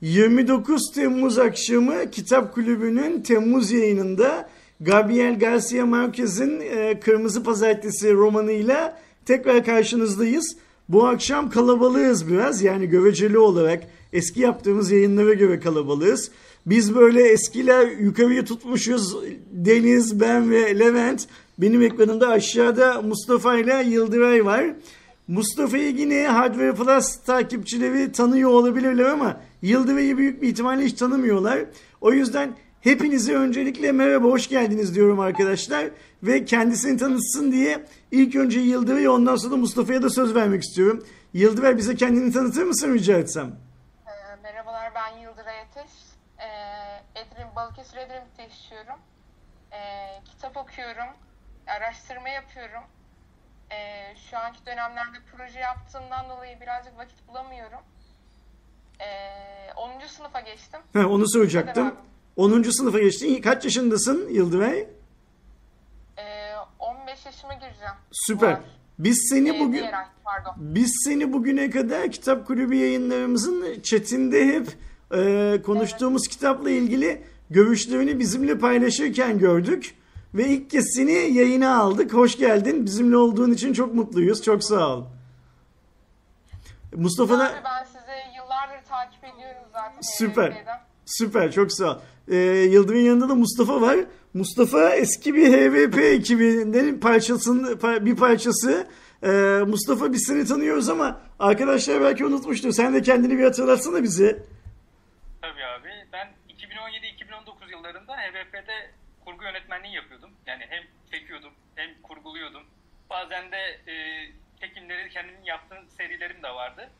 29 Temmuz akşamı Kitap Kulübü'nün Temmuz yayınında Gabriel Garcia Marquez'in e, Kırmızı Pazartesi romanıyla tekrar karşınızdayız. Bu akşam kalabalığız biraz yani göreceli olarak eski yaptığımız yayınlara göre kalabalığız. Biz böyle eskiler yukarıya tutmuşuz. Deniz, ben ve Levent. Benim ekranımda aşağıda Mustafa ile Yıldıray var. Mustafa'yı yine Hardware Plus takipçileri tanıyor olabilirler ama Yıldıray'ı büyük bir ihtimalle hiç tanımıyorlar. O yüzden hepinize öncelikle merhaba hoş geldiniz diyorum arkadaşlar. Ve kendisini tanıtsın diye ilk önce Yıldıray'ı ondan sonra Mustafa'ya da söz vermek istiyorum. Yıldıray bize kendini tanıtır mısın rica etsem? Ee, Merhabalar ben Yıldıray Ateş. Ee, Edrem, Balıkesir Edremit'te yaşıyorum. Ee, kitap okuyorum. Araştırma yapıyorum. Ee, şu anki dönemlerde proje yaptığımdan dolayı birazcık vakit bulamıyorum. Ee, 10. sınıfa geçtim. Ha, onu soracaktım. Devam. 10. sınıfa geçtin. Kaç yaşındasın Yıldıray? Ee, 15 yaşıma gireceğim. Süper. Biz seni Ee, bugün ay, biz seni bugüne kadar kitap kulübü yayınlarımızın chatinde hep e, konuştuğumuz kitapla ilgili görüşlerini bizimle paylaşırken gördük ve ilk kez seni yayına aldık. Hoş geldin. Bizimle olduğun için çok mutluyuz. Çok sağ ol. Mustafa da Abi ben sizi yıllardır takip ediyorum zaten. Süper. HVP'den. Süper çok sağ ol. Ee, Yıldırım'ın yanında da Mustafa var. Mustafa eski bir HVP ekibinden parçasının pa- bir parçası. Ee, Mustafa biz seni tanıyoruz ama arkadaşlar belki unutmuştur. Sen de kendini bir hatırlatsana bize. Tabii abi. Ben 2017-2019 yıllarında HVP'de yönetmenliği yapıyordum. Yani hem çekiyordum hem kurguluyordum. Bazen de e, çekimleri kendimin yaptığım serilerim de vardı.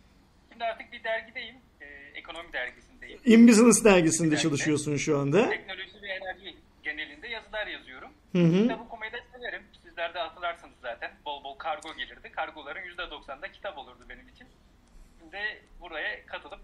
Şimdi artık bir dergideyim. E, ekonomi dergisindeyim. In Business dergisinde Dergide. çalışıyorsun şu anda. Teknoloji ve enerji genelinde yazılar yazıyorum. Hı hı. Kitap okumayı da severim. Sizler de hatırlarsınız zaten. Bol bol kargo gelirdi. Kargoların %90'da kitap olurdu benim için. Şimdi buraya katılıp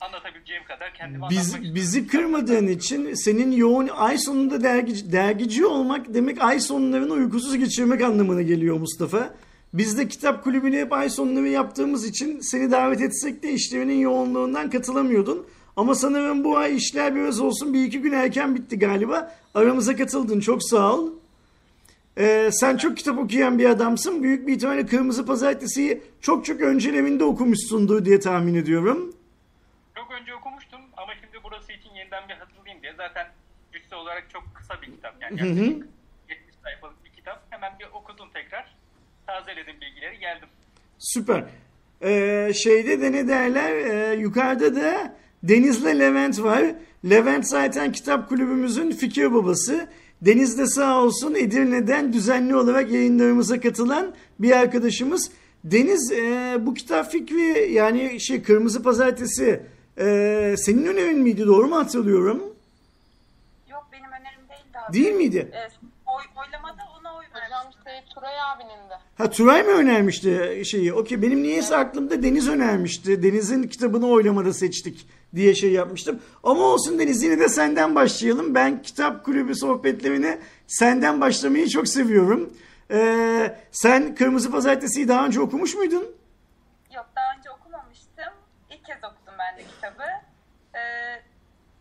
anlatabileceğim kadar kendimi anlatmak Biz, bizi kırmadığın için senin yoğun ay sonunda dergi, dergici olmak demek ay sonlarını uykusuz geçirmek anlamına geliyor Mustafa. Biz de kitap kulübünü hep ay sonları yaptığımız için seni davet etsek de işlerinin yoğunluğundan katılamıyordun. Ama sanırım bu ay işler biraz olsun bir iki gün erken bitti galiba. Aramıza katıldın çok sağ ol. Ee, sen çok kitap okuyan bir adamsın. Büyük bir ihtimalle Kırmızı Pazartesi'yi çok çok öncelerinde okumuşsundur diye tahmin ediyorum. Önce okumuştum ama şimdi burası için yeniden bir hatırlayayım diye. Zaten cüsse olarak çok kısa bir kitap. Yani Hı hı. yaklaşık 70 sayfalık bir kitap. Hemen bir okudum tekrar. Tazeledim bilgileri geldim. Süper. Ee, şeyde de ne derler? Ee, yukarıda da Deniz'le Levent var. Levent zaten kitap kulübümüzün fikir babası. Deniz de sağ olsun Edirne'den düzenli olarak yayınlarımıza katılan bir arkadaşımız. Deniz e, bu kitap fikri yani şey Kırmızı Pazartesi e, senin önerin miydi doğru mu hatırlıyorum? Yok benim önerim değildi abi. Değil miydi? Ee, oy, oylamada ona oy Hocam vermiştim. şey Turay abinin de. Ha Turay mı önermişti şeyi? Okey benim niyeyse aklımda Deniz önermişti. Deniz'in kitabını oylamada seçtik diye şey yapmıştım. Ama olsun Deniz yine de senden başlayalım. Ben kitap kulübü sohbetlerine senden başlamayı çok seviyorum. Ee, sen Kırmızı Pazartesi'yi daha önce okumuş muydun? Yok daha önce okumamıştım. İlk kez okudum ben de kitabı. Ee,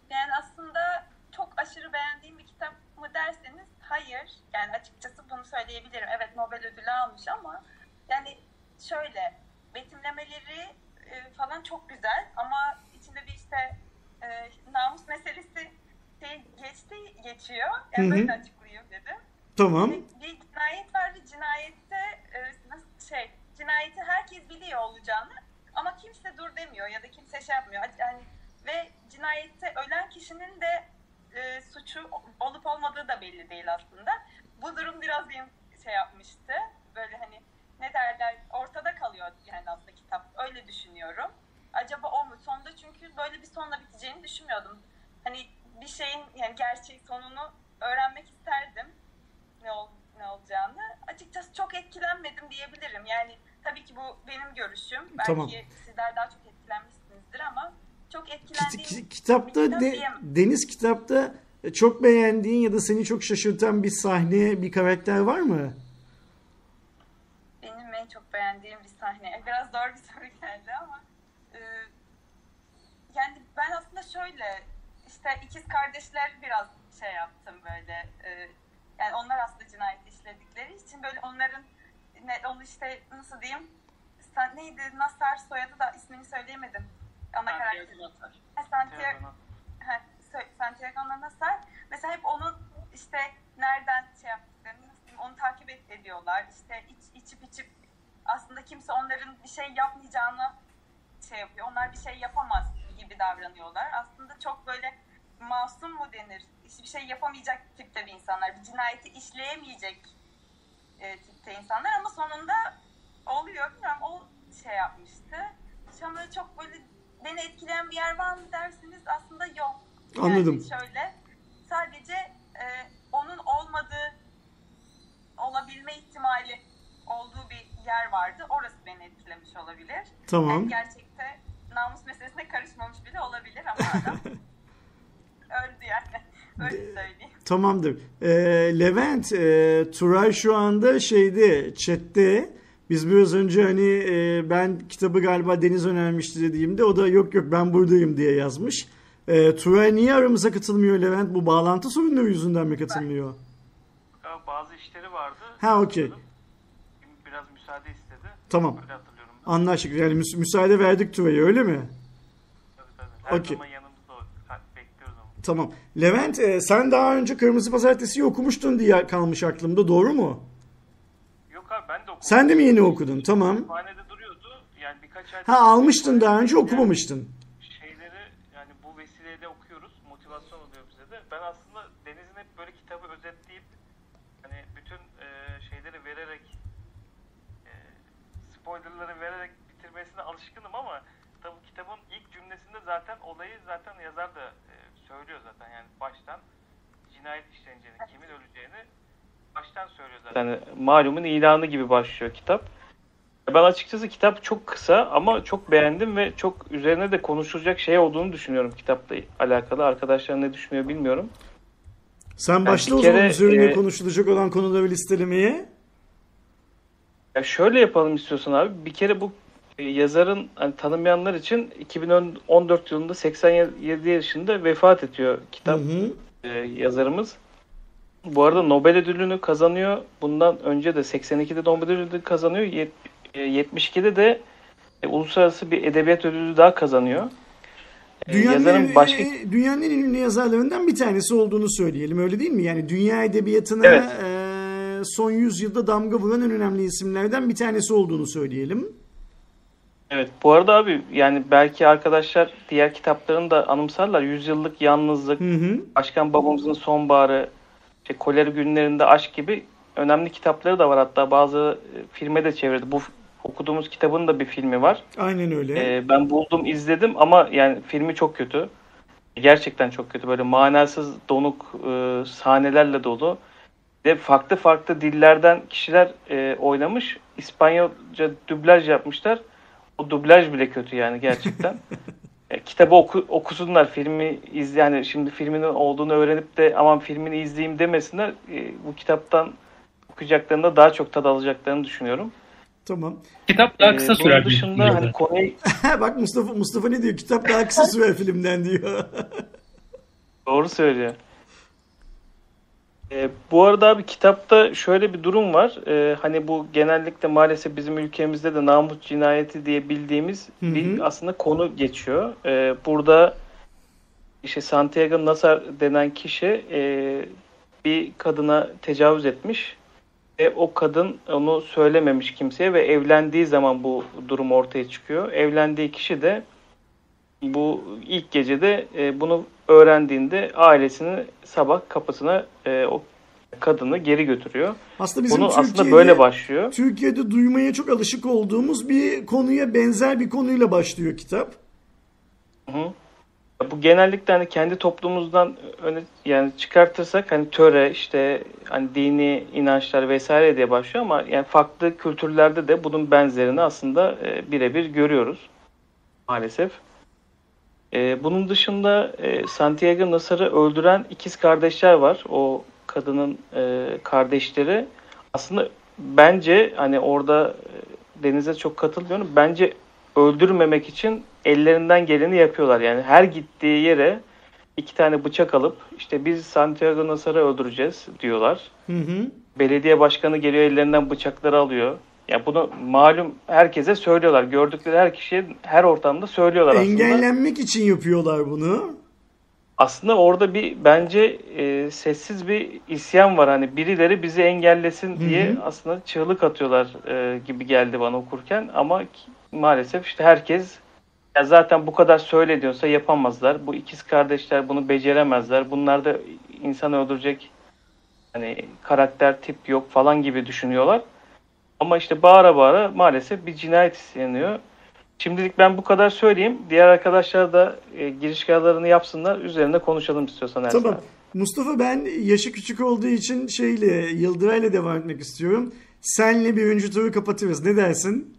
yani aslında çok aşırı beğendiğim bir kitap mı derseniz hayır. Yani açıkçası bunu söyleyebilirim. Evet Nobel ödülü almış ama yani şöyle betimlemeleri e, falan çok güzel ama içinde bir işte e, namus meselesi şey geçti geçiyor. Yani Hı hı. böyle açıklayayım dedim. Tamam. bir cinayet var ve cinayette e, nasıl şey cinayeti herkes biliyor olacağını ama kimse dur demiyor ya da kimse şey yapmıyor. Yani ve cinayette ölen kişinin de e, suçu olup olmadığı da belli değil aslında. Bu durum biraz benim şey yapmıştı. Böyle hani ne derler ortada kalıyor yani aslında kitap. Öyle düşünüyorum. Acaba o mu? Sonunda çünkü böyle bir sonla biteceğini düşünmüyordum. Hani bir şeyin yani gerçek sonunu öğrenmek isterdim ne, ol, ne olacağını. Açıkçası çok etkilenmedim diyebilirim. Yani tabii ki bu benim görüşüm. Belki Tamam. sizler daha çok etkilenmişsinizdir ama çok Kit- etkilendiğim ki- kitapta kitap de, diyemem. Deniz kitapta çok beğendiğin ya da seni çok şaşırtan bir sahne, bir karakter var mı? Benim en çok beğendiğim bir sahne. Biraz zor bir soru geldi ama e, yani ben aslında şöyle işte ikiz kardeşler biraz şey yaptım böyle e, yani onlar aslında cinayet işledikleri için böyle onların ne, onu işte nasıl diyeyim sen, neydi Nasar soyadı da ismini söyleyemedim ana karakter. Santiago Santiago, Nasar mesela hep onun işte nereden şey yaptıklarını onu takip et, ediyorlar işte iç, içip içip aslında kimse onların bir şey yapmayacağını şey yapıyor. Onlar bir şey yapamaz gibi davranıyorlar. Aslında çok böyle masum mu denir? Hiçbir şey yapamayacak tipte bir insanlar. Bir cinayeti işleyemeyecek e, tipte insanlar ama sonunda oluyor. Bilmiyorum o şey yapmıştı. Şu an böyle çok böyle beni etkileyen bir yer var mı dersiniz aslında yok. Anladım. Yani şöyle sadece e, onun olmadığı olabilme ihtimali olduğu bir yer vardı. Orası beni etkilemiş olabilir. Tamam. Yani gerçekte namus meselesine karışmamış bile olabilir ama adam öldü yani. Öyle söyleyeyim. Tamamdır. Ee, Levent, e, Turay şu anda şeyde, chatte. Biz biraz önce hani e, ben kitabı galiba Deniz önermişti dediğimde o da yok yok ben buradayım diye yazmış. E, Turay niye aramıza katılmıyor Levent? Bu bağlantı sorunları yüzünden mi katılmıyor? Ya bazı işleri vardı. Ha, okey. Biraz müsaade istedi. Tamam. Ben. Anlaştık. Yani müs- müsaade verdik Turay'a öyle mi? Tabii tabii. Her Okey. zaman yanımızda Bekliyoruz onu. Tamam. Levent e, sen daha önce Kırmızı Pazartesi'yi okumuştun diye kalmış aklımda. Doğru mu? Yok abi ben de okudum. Sen de mi yeni okudun? Tamam. Kütüphanede duruyordu. Yani birkaç ay... Ha almıştın daha önce okumamıştın. Şeyleri yani bu vesileyle okuyoruz. Motivasyon oluyor bize de. Ben aslında Deniz'in hep böyle kitabı özetleyip hani bütün e, şeyleri vererek e, spoilerları vererek bitirmesine alışkınım ama tabi kitabın ilk cümlesinde zaten olayı zaten yazar da e, söylüyor zaten yani baştan cinayet işleneceğini, kimin öleceğini baştan söylüyor zaten. Yani malumun ilanı gibi başlıyor kitap. Ben açıkçası kitap çok kısa ama çok beğendim ve çok üzerine de konuşulacak şey olduğunu düşünüyorum kitapla alakalı. Arkadaşlar ne düşünüyor bilmiyorum. Sen başla bir o zaman üzerine e, konuşulacak olan konuları listelemeye. Ya şöyle yapalım istiyorsan abi. Bir kere bu yazarın hani tanımayanlar için 2014 yılında 87 yaşında vefat ediyor kitap Hı hı. e, yazarımız. Bu arada Nobel ödülünü kazanıyor. Bundan önce de 82'de Nobel ödülünü kazanıyor. Yet- e, 72'de de e, uluslararası bir edebiyat ödülü daha kazanıyor. E, Dünyanın, yazarın başka e, dünyanın en ünlü yazarlarından bir tanesi olduğunu söyleyelim öyle değil mi? Yani dünya edebiyatına Evet. e, son yüzyılda damga vuran en önemli isimlerden bir tanesi olduğunu söyleyelim. Evet bu arada abi yani belki arkadaşlar diğer kitaplarını da anımsarlar. Yüzyıllık Yalnızlık, Hı hı. Başkan Babamızın Sonbaharı, işte Koleri Günlerinde Aşk gibi önemli kitapları da var. Hatta bazı e, filme de çevirdi. Bu okuduğumuz kitabın da bir filmi var. Aynen öyle. Ee, ben buldum izledim ama yani filmi çok kötü. Gerçekten çok kötü. Böyle manasız donuk e, sahnelerle dolu. Ve farklı farklı dillerden kişiler e, oynamış. İspanyolca dublaj yapmışlar. O dublaj bile kötü yani gerçekten. E, kitabı oku, okusunlar filmi iz yani şimdi filminin olduğunu öğrenip de aman filmini izleyeyim demesinler. E, bu kitaptan okuyacaklarında daha çok tad alacaklarını düşünüyorum. Tamam. Kitap daha Ee, kısa bunun sürer. dışında ihtimalle. hani konuyu Bak Mustafa Mustafa ne diyor? Kitap daha kısa sürer filmden diyor. Doğru söylüyor. Ee, bu arada abi kitapta şöyle bir durum var. Ee, hani bu genellikle maalesef bizim ülkemizde de namus cinayeti diye bildiğimiz Hı hı. bir aslında konu geçiyor. Ee, burada işte Santiago Nasar denen kişi e, bir kadına tecavüz etmiş ve o kadın onu söylememiş kimseye ve evlendiği zaman bu durum ortaya çıkıyor. Evlendiği kişi de bu ilk gecede e, bunu öğrendiğinde ailesini sabah kapısına e, o kadını geri götürüyor. Aslında bizim Bunu Türkiye'de, aslında böyle başlıyor. Türkiye'de duymaya çok alışık olduğumuz bir konuya benzer bir konuyla başlıyor kitap. Hı. Bu genellikle hani kendi toplumumuzdan öne yani çıkartırsak hani töre işte hani dini inançlar vesaire diye başlıyor ama yani farklı kültürlerde de bunun benzerini aslında e, birebir görüyoruz maalesef. E, bunun dışında e, Santiago Nasar'ı öldüren ikiz kardeşler var. O kadının e, kardeşleri. Aslında bence hani orada e, Deniz'e çok katılmıyorum. Bence öldürmemek için ellerinden geleni yapıyorlar. Yani her gittiği yere iki tane bıçak alıp işte biz Santiago Nasar'ı öldüreceğiz diyorlar. Hı hı. Belediye başkanı geliyor ellerinden bıçakları alıyor. Ya bunu malum herkese söylüyorlar. Gördükleri her kişiye her ortamda söylüyorlar aslında. Engellenmek için yapıyorlar bunu. Aslında orada bir bence e, sessiz bir isyan var. Hani birileri bizi engellesin diye Hı hı. aslında çığlık atıyorlar e, gibi geldi bana okurken. Ama ki- maalesef işte herkes ya zaten bu kadar söyle diyorsa yapamazlar. Bu ikiz kardeşler bunu beceremezler. Bunlarda insan öldürecek hani karakter tip yok falan gibi düşünüyorlar. Ama işte bağıra bağıra maalesef bir cinayet isteniyor. Şimdilik ben bu kadar söyleyeyim. Diğer arkadaşlar da e, girişkarlarını yapsınlar. Üzerinde konuşalım istiyorsan Ersin Tamam. abi. Mustafa ben yaşı küçük olduğu için şeyle Yıldıray'la devam etmek istiyorum. Senle birinci turu kapatırız. Ne dersin?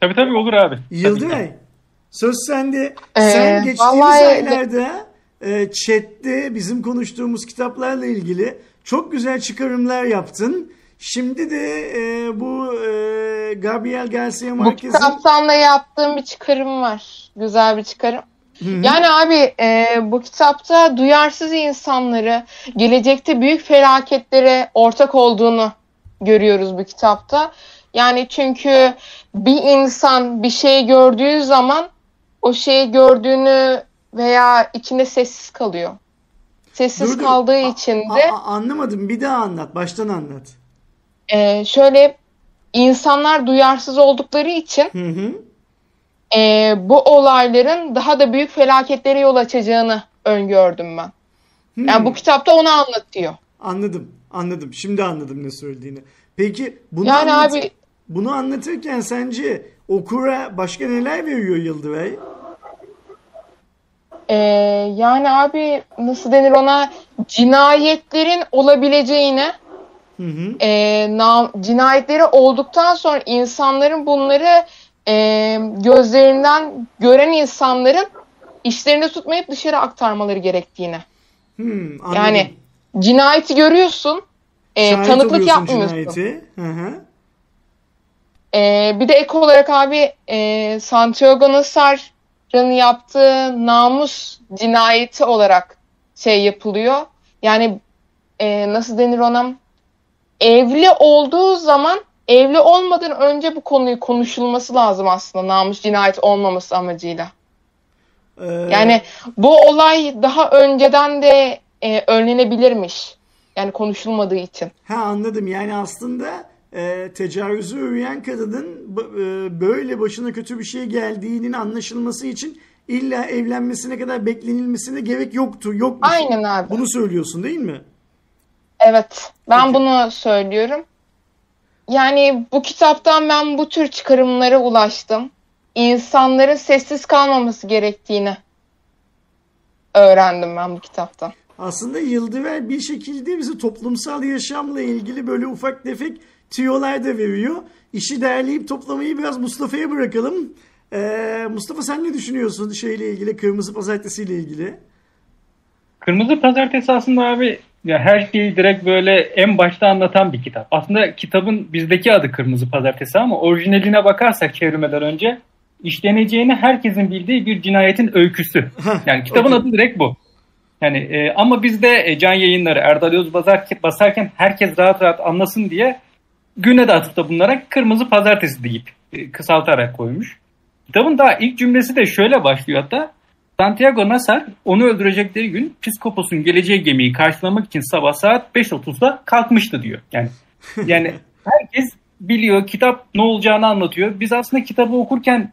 Tabii tabii olur abi. Yıldıray. Söz sende. Ee, Sen geçtiğimiz vallahi- aylarda e, chatte bizim konuştuğumuz kitaplarla ilgili çok güzel çıkarımlar yaptın. Şimdi de e, bu e, Gabriel Garcia Bu Marquez'in kitaptan da yaptığım bir çıkarım var. Güzel bir çıkarım. Hı hı. Yani abi e, bu kitapta duyarsız insanları gelecekte büyük felaketlere ortak olduğunu görüyoruz bu kitapta. Yani çünkü bir insan bir şey gördüğü zaman o şeyi gördüğünü veya içinde sessiz kalıyor. Sessiz Dur, dur. kaldığı için de a- a- anlamadım. Bir daha anlat. Baştan anlat. E, şöyle insanlar duyarsız oldukları için Hı hı. e, bu olayların daha da büyük felaketlere yol açacağını öngördüm ben. Hmm. Yani bu kitapta onu anlatıyor. Anladım. Anladım. Şimdi anladım ne söylediğini. Peki bunu Yani anlat- abi bunu anlatırken sence okura başka neler veriyor Yıldıray? e, yani abi nasıl denir ona cinayetlerin olabileceğini Hı hı. e, nam- cinayetleri olduktan sonra insanların bunları e, gözlerinden gören insanların işlerinde tutmayıp dışarı aktarmaları gerektiğini. Hmm, anladım. Yani cinayeti görüyorsun, e, Şahit tanıklık yapmıyorsun. cinayeti. Hı hı. E, bir de ek olarak abi e, Santiago Nasar'ın yaptığı namus cinayeti olarak şey yapılıyor. Yani e, nasıl denir ona? Evli olduğu zaman evli olmadan önce bu konuyu konuşulması lazım aslında namus cinayeti olmaması amacıyla. Ee, Yani bu olay daha önceden de e, önlenebilirmiş. Yani konuşulmadığı için. Ha anladım. Yani aslında e, tecavüze uğrayan kadının e, böyle başına kötü bir şey geldiğinin anlaşılması için illa evlenmesine kadar beklenilmesine gerek yoktu. Yokmuş. Aynen abi. Bunu söylüyorsun değil mi? Evet, ben Peki. bunu söylüyorum. Yani bu kitaptan ben bu tür çıkarımlara ulaştım. İnsanların sessiz kalmaması gerektiğini öğrendim ben bu kitaptan. Aslında Yıldıver bir şekilde bize toplumsal yaşamla ilgili böyle ufak tefek tüyolar da veriyor. İşi derleyip toplamayı biraz Mustafa'ya bırakalım. Ee, Mustafa sen ne düşünüyorsun şeyle ilgili, Kırmızı Pazartesi ile ilgili? Kırmızı Pazartesi aslında abi ya her şeyi direkt böyle en başta anlatan bir kitap. Aslında kitabın bizdeki adı Kırmızı Pazartesi ama orijinaline bakarsak çevirmeden önce işleneceğini herkesin bildiği bir cinayetin öyküsü. Yani kitabın adı direkt bu. Yani e, ama bizde e, can yayınları Erdal basar, basarken herkes rahat rahat anlasın diye güne de atıp da bunlara Kırmızı Pazartesi deyip e, kısaltarak koymuş. Kitabın daha ilk cümlesi de şöyle başlıyor hatta. Santiago Nasar onu öldürecekleri gün Piskopos'un geleceği gemiyi karşılamak için sabah saat 5.30'da kalkmıştı diyor. Yani yani herkes biliyor kitap ne olacağını anlatıyor. Biz aslında kitabı okurken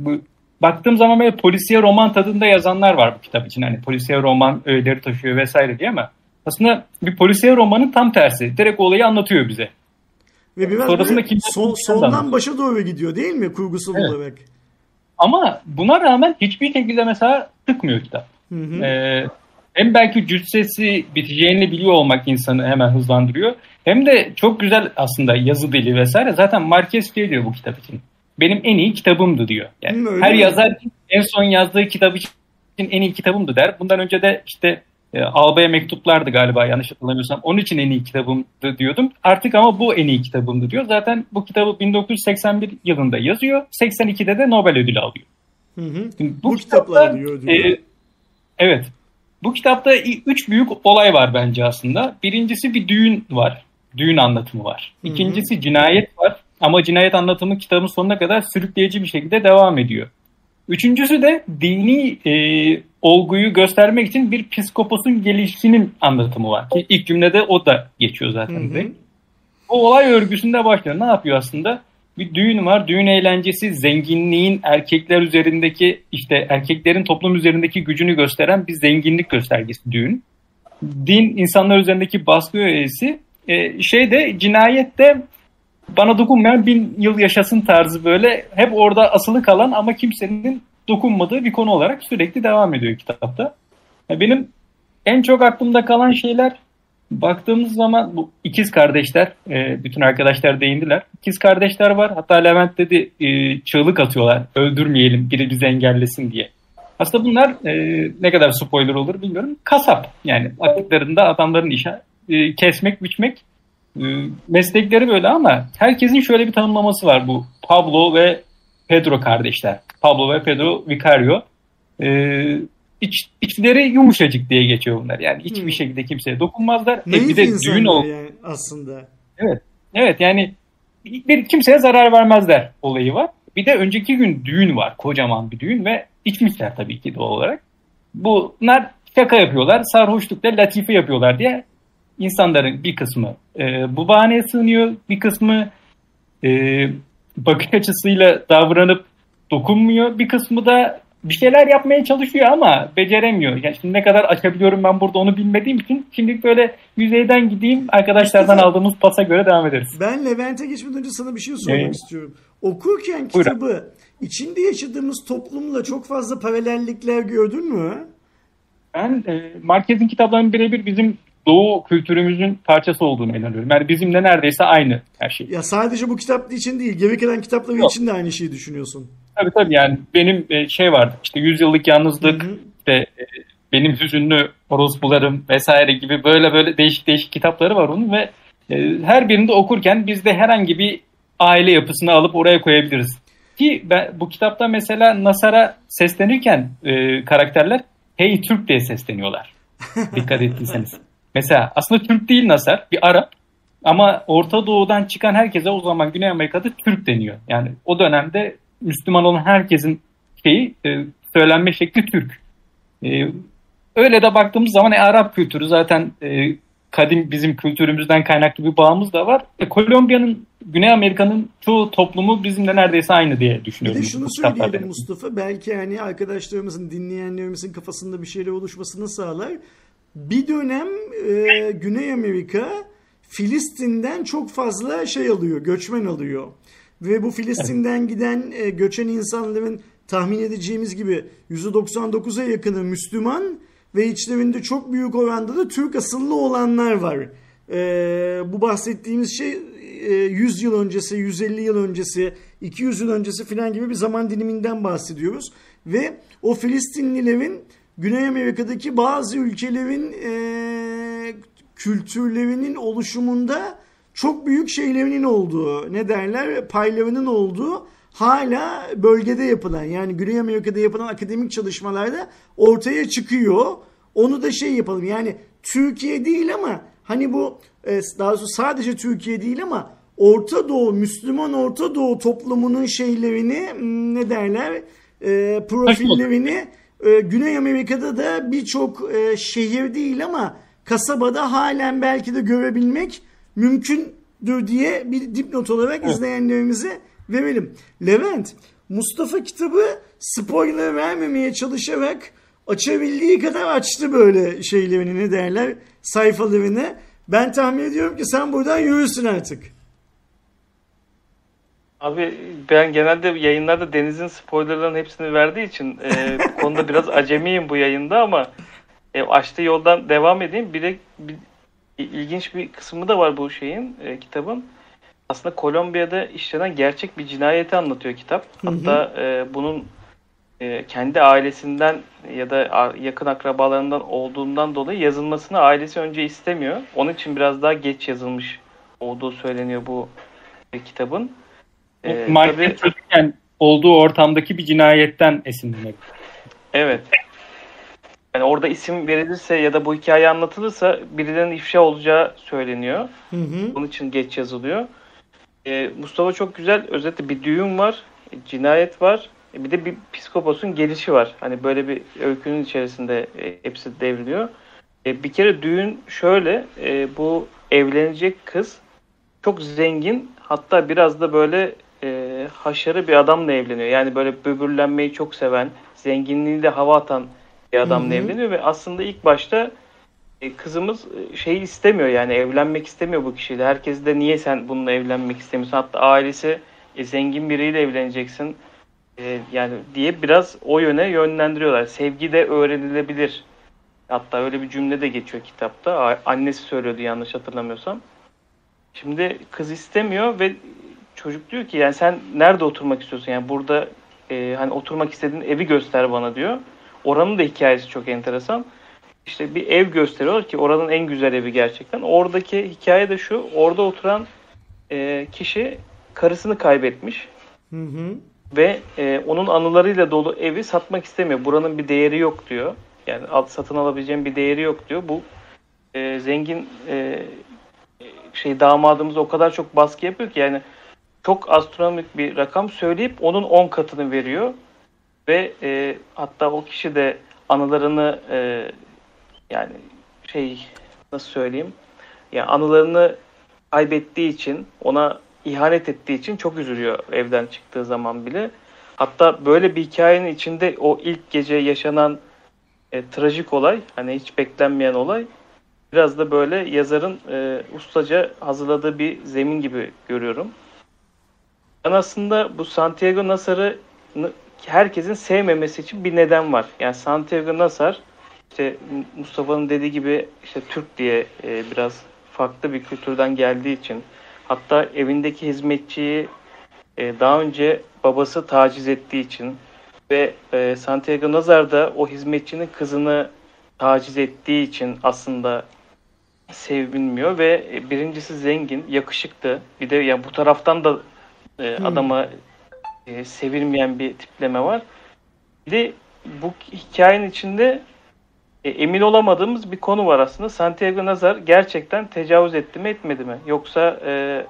bu, baktığım zaman böyle polisiye roman tadında yazanlar var bu kitap için. Hani polisiye roman öğeleri taşıyor vesaire diye ama aslında bir polisiye romanın tam tersi. Direkt olayı anlatıyor bize. Ve biraz Sonrasında böyle soldan anlamıyor. başa doğru gidiyor değil mi kurgusal Evet. olarak? Ama buna rağmen hiçbir şekilde mesela tıkmıyor kitap. Hı hı. Ee, hem belki cüssesi biteceğini biliyor olmak insanı hemen hızlandırıyor. Hem de çok güzel aslında yazı dili vesaire. Zaten Marquez şey diyor bu kitap için. Benim en iyi kitabımdı diyor. Yani öyle her mi? yazar en son yazdığı kitap için en iyi kitabımdı der. Bundan önce de işte e, Alba'ya mektuplardı galiba yanlış hatırlamıyorsam. Onun için en iyi kitabımdı diyordum. Artık ama bu en iyi kitabımdı diyor. Zaten bu kitabı 1981 yılında yazıyor. 82'de de Nobel ödülü alıyor. Hı hı. Şimdi Bu kitaplar kitapta, diyor, diyor. e, evet. Bu kitapta üç büyük olay var bence aslında. Birincisi bir düğün var. Düğün anlatımı var. Hı hı. İkincisi cinayet var. Ama cinayet anlatımı kitabın sonuna kadar sürükleyici bir şekilde devam ediyor. Üçüncüsü de dini e, olguyu göstermek için bir psikoposun gelişinin anlatımı var. Ki ilk cümlede o da geçiyor zaten. Hı hı. O olay örgüsünde başlıyor. Ne yapıyor aslında? Bir düğün var. Düğün eğlencesi zenginliğin erkekler üzerindeki işte erkeklerin toplum üzerindeki gücünü gösteren bir zenginlik göstergesi düğün. Din insanlar üzerindeki baskı öğesi. E, şey de cinayet de bana dokunmayan bin yıl yaşasın tarzı böyle hep orada asılı kalan ama kimsenin dokunmadığı bir konu olarak sürekli devam ediyor kitapta. Ya Benim en çok aklımda kalan şeyler baktığımız zaman bu ikiz kardeşler, e, bütün arkadaşlar değindiler. İkiz kardeşler var. Hatta Levent dedi e, çığlık atıyorlar. Öldürmeyelim biri bizi engellesin diye. Aslında bunlar e, ne kadar spoiler olur bilmiyorum. Kasap yani baktıklarında adamların işi kesmek, biçmek meslekleri böyle ama herkesin şöyle bir tanımlaması var bu Pablo ve Pedro kardeşler. Pablo ve Pedro Vicario. E, iç, içleri yumuşacık diye geçiyor bunlar. Yani hiçbir Hmm. şekilde kimseye dokunmazlar. E, Naif bir de düğün ol. yani aslında. Evet. Evet yani bir kimseye zarar vermezler olayı var. Bir de önceki gün düğün var. Kocaman bir düğün ve içmişler tabii ki doğal olarak. Bunlar şaka yapıyorlar. Sarhoşlukla latife yapıyorlar diye insanların bir kısmı e, bu bahaneye sığınıyor. Bir kısmı e, bakış açısıyla davranıp dokunmuyor. Bir kısmı da bir şeyler yapmaya çalışıyor ama beceremiyor. Yani şimdi ne kadar açabiliyorum ben burada onu bilmediğim için şimdi böyle yüzeyden gideyim arkadaşlardan Mustafa- aldığımız pasa göre devam ederiz. Ben Levent'e geçmeden önce sana bir şey sormak Evet. istiyorum. Okurken Buyurun. kitabı içinde yaşadığımız toplumla çok fazla paralellikler gördün mü? Ben e, Marquez'in kitaplarının birebir bizim doğu kültürümüzün parçası olduğunu inanıyorum. Yani bizimle neredeyse aynı her şey. Ya sadece bu kitap için değil, geri kalan kitapları Yok. için de aynı şeyi düşünüyorsun. Tabii tabii yani benim e, şey vardı işte yüzyıllık yalnızlık Hı hı. işte e, benim hüzünlü orospularım vesaire gibi böyle böyle değişik değişik kitapları var onun ve e, her birinde okurken biz de herhangi bir aile yapısını alıp oraya koyabiliriz. Ki ben, bu kitapta mesela Nasar'a seslenirken e, karakterler hey Türk diye sesleniyorlar. Dikkat ettiyseniz. Mesela aslında Türk değil Nasar bir Arap ama Orta Doğu'dan çıkan herkese o zaman Güney Amerika'da Türk deniyor. Yani o dönemde Müslüman olan herkesin şeyi e, söylenme şekli Türk. E, öyle de baktığımız zaman e, Arap kültürü zaten e, kadim bizim kültürümüzden kaynaklı bir bağımız da var. E, Kolombiya'nın, Güney Amerika'nın çoğu toplumu bizimle neredeyse aynı diye Bir düşünüyorum. de şunu söyleyelim Mustafa. Belki hani arkadaşlarımızın, dinleyenlerimizin kafasında bir şeyler oluşmasını sağlar. Bir dönem e, Güney Amerika Filistin'den çok fazla şey alıyor, göçmen alıyor. Ve bu Filistin'den giden e, göçen insanların tahmin edeceğimiz gibi %99'a yakını Müslüman ve içlerinde çok büyük oranda da Türk asıllı olanlar var. E, bu bahsettiğimiz şey e, 100 yıl öncesi, 150 yıl öncesi, 200 yıl öncesi filan gibi bir zaman diliminden bahsediyoruz. Ve o Filistinlilerin Güney Amerika'daki bazı ülkelerin e, kültürlerinin oluşumunda çok büyük şeylerinin olduğu, ne derler, paylarının olduğu hala bölgede yapılan yani Güney Amerika'da yapılan akademik çalışmalarda ortaya çıkıyor. Onu da şey yapalım yani Türkiye değil ama hani bu e, daha doğrusu sadece Türkiye değil ama Orta Doğu, Müslüman Orta Doğu toplumunun şeylerini hmm, ne derler e, profillerini e, Güney Amerika'da da birçok e, şehir değil ama kasabada halen belki de görebilmek mümkündür diye bir dipnot olarak izleyenlerimize verelim. Levent, Mustafa kitabı spoiler vermemeye çalışarak açabildiği kadar açtı böyle şeylerini ne derler sayfalarını. Ben tahmin ediyorum ki sen buradan yürürsün artık. Abi ben genelde yayınlarda Deniz'in spoilerların hepsini verdiği için e, bu konuda biraz acemiyim bu yayında ama e, açtığı yoldan devam edeyim. Bir de bir, ilginç bir kısmı da var bu şeyin e, kitabın. Aslında Kolombiya'da işlenen gerçek bir cinayeti anlatıyor kitap. Hı hı. Hatta e, bunun e, kendi ailesinden ya da yakın akrabalarından olduğundan dolayı yazılmasını ailesi önce istemiyor. Onun için biraz daha geç yazılmış olduğu söyleniyor bu e, kitabın. Ee, Marquez tabii- çocukken olduğu ortamdaki bir cinayetten esinlenebilir. Evet. Yani orada isim verilirse ya da bu hikaye anlatılırsa birilerinin ifşa olacağı söyleniyor. Hı hı. Bunun için geç yazılıyor. Ee, Mustafa çok güzel özetle bir düğün var, e, cinayet var, e, bir de bir psikopatın gelişi var. Hani böyle bir öykünün içerisinde e, hepsi devriliyor. E, bir kere düğün şöyle, e, bu evlenecek kız çok zengin, hatta biraz da böyle e, haşarı bir adamla evleniyor. Yani böyle böbürlenmeyi çok seven, zenginliğiyle hava atan bir adamla Hı hı. evleniyor ve aslında ilk başta e, kızımız e, şeyi istemiyor yani evlenmek istemiyor bu kişiyle. Herkes de niye sen bununla evlenmek istemiyorsun? Hatta ailesi e, zengin biriyle evleneceksin e, yani diye biraz o yöne yönlendiriyorlar. Sevgi de öğrenilebilir. Hatta öyle bir cümle de geçiyor kitapta. Annesi söylüyordu yanlış hatırlamıyorsam. Şimdi kız istemiyor ve çocuk diyor ki yani sen nerede oturmak istiyorsun? Yani burada e, hani oturmak istediğin evi göster bana diyor. Oranın da hikayesi çok enteresan. İşte bir ev gösteriyorlar ki oranın en güzel evi gerçekten. Oradaki hikaye de şu. Orada oturan e, kişi karısını kaybetmiş Hı hı. ve e, onun anılarıyla dolu evi satmak istemiyor. Buranın bir değeri yok diyor. Yani alt satın alabileceğim bir değeri yok diyor. Bu e, zengin e, şey damadımız o kadar çok baskı yapıyor ki yani çok astronomik bir rakam söyleyip onun 10 katını veriyor ve e, hatta o kişi de anılarını e, yani şey nasıl söyleyeyim yani anılarını kaybettiği için ona ihanet ettiği için çok üzülüyor evden çıktığı zaman bile. Hatta böyle bir hikayenin içinde o ilk gece yaşanan e, trajik olay hani hiç beklenmeyen olay biraz da böyle yazarın e, ustaca hazırladığı bir zemin gibi görüyorum. Ben aslında bu Santiago Nasar'ı herkesin sevmemesi için bir neden var. Yani Santiago Nasar işte Mustafa'nın dediği gibi işte Türk diye e, biraz farklı bir kültürden geldiği için hatta evindeki hizmetçiyi e, daha önce babası taciz ettiği için ve e, Santiago Nazar da o hizmetçinin kızını taciz ettiği için aslında sevilmiyor ve birincisi zengin, yakışıklı. Bir de yani bu taraftan da e, Hmm. adama e, sevilmeyen bir tipleme var. Bir de bu hikayenin içinde e, emin olamadığımız bir konu var aslında. Santiago Nazar gerçekten tecavüz etti mi etmedi mi? Yoksa e,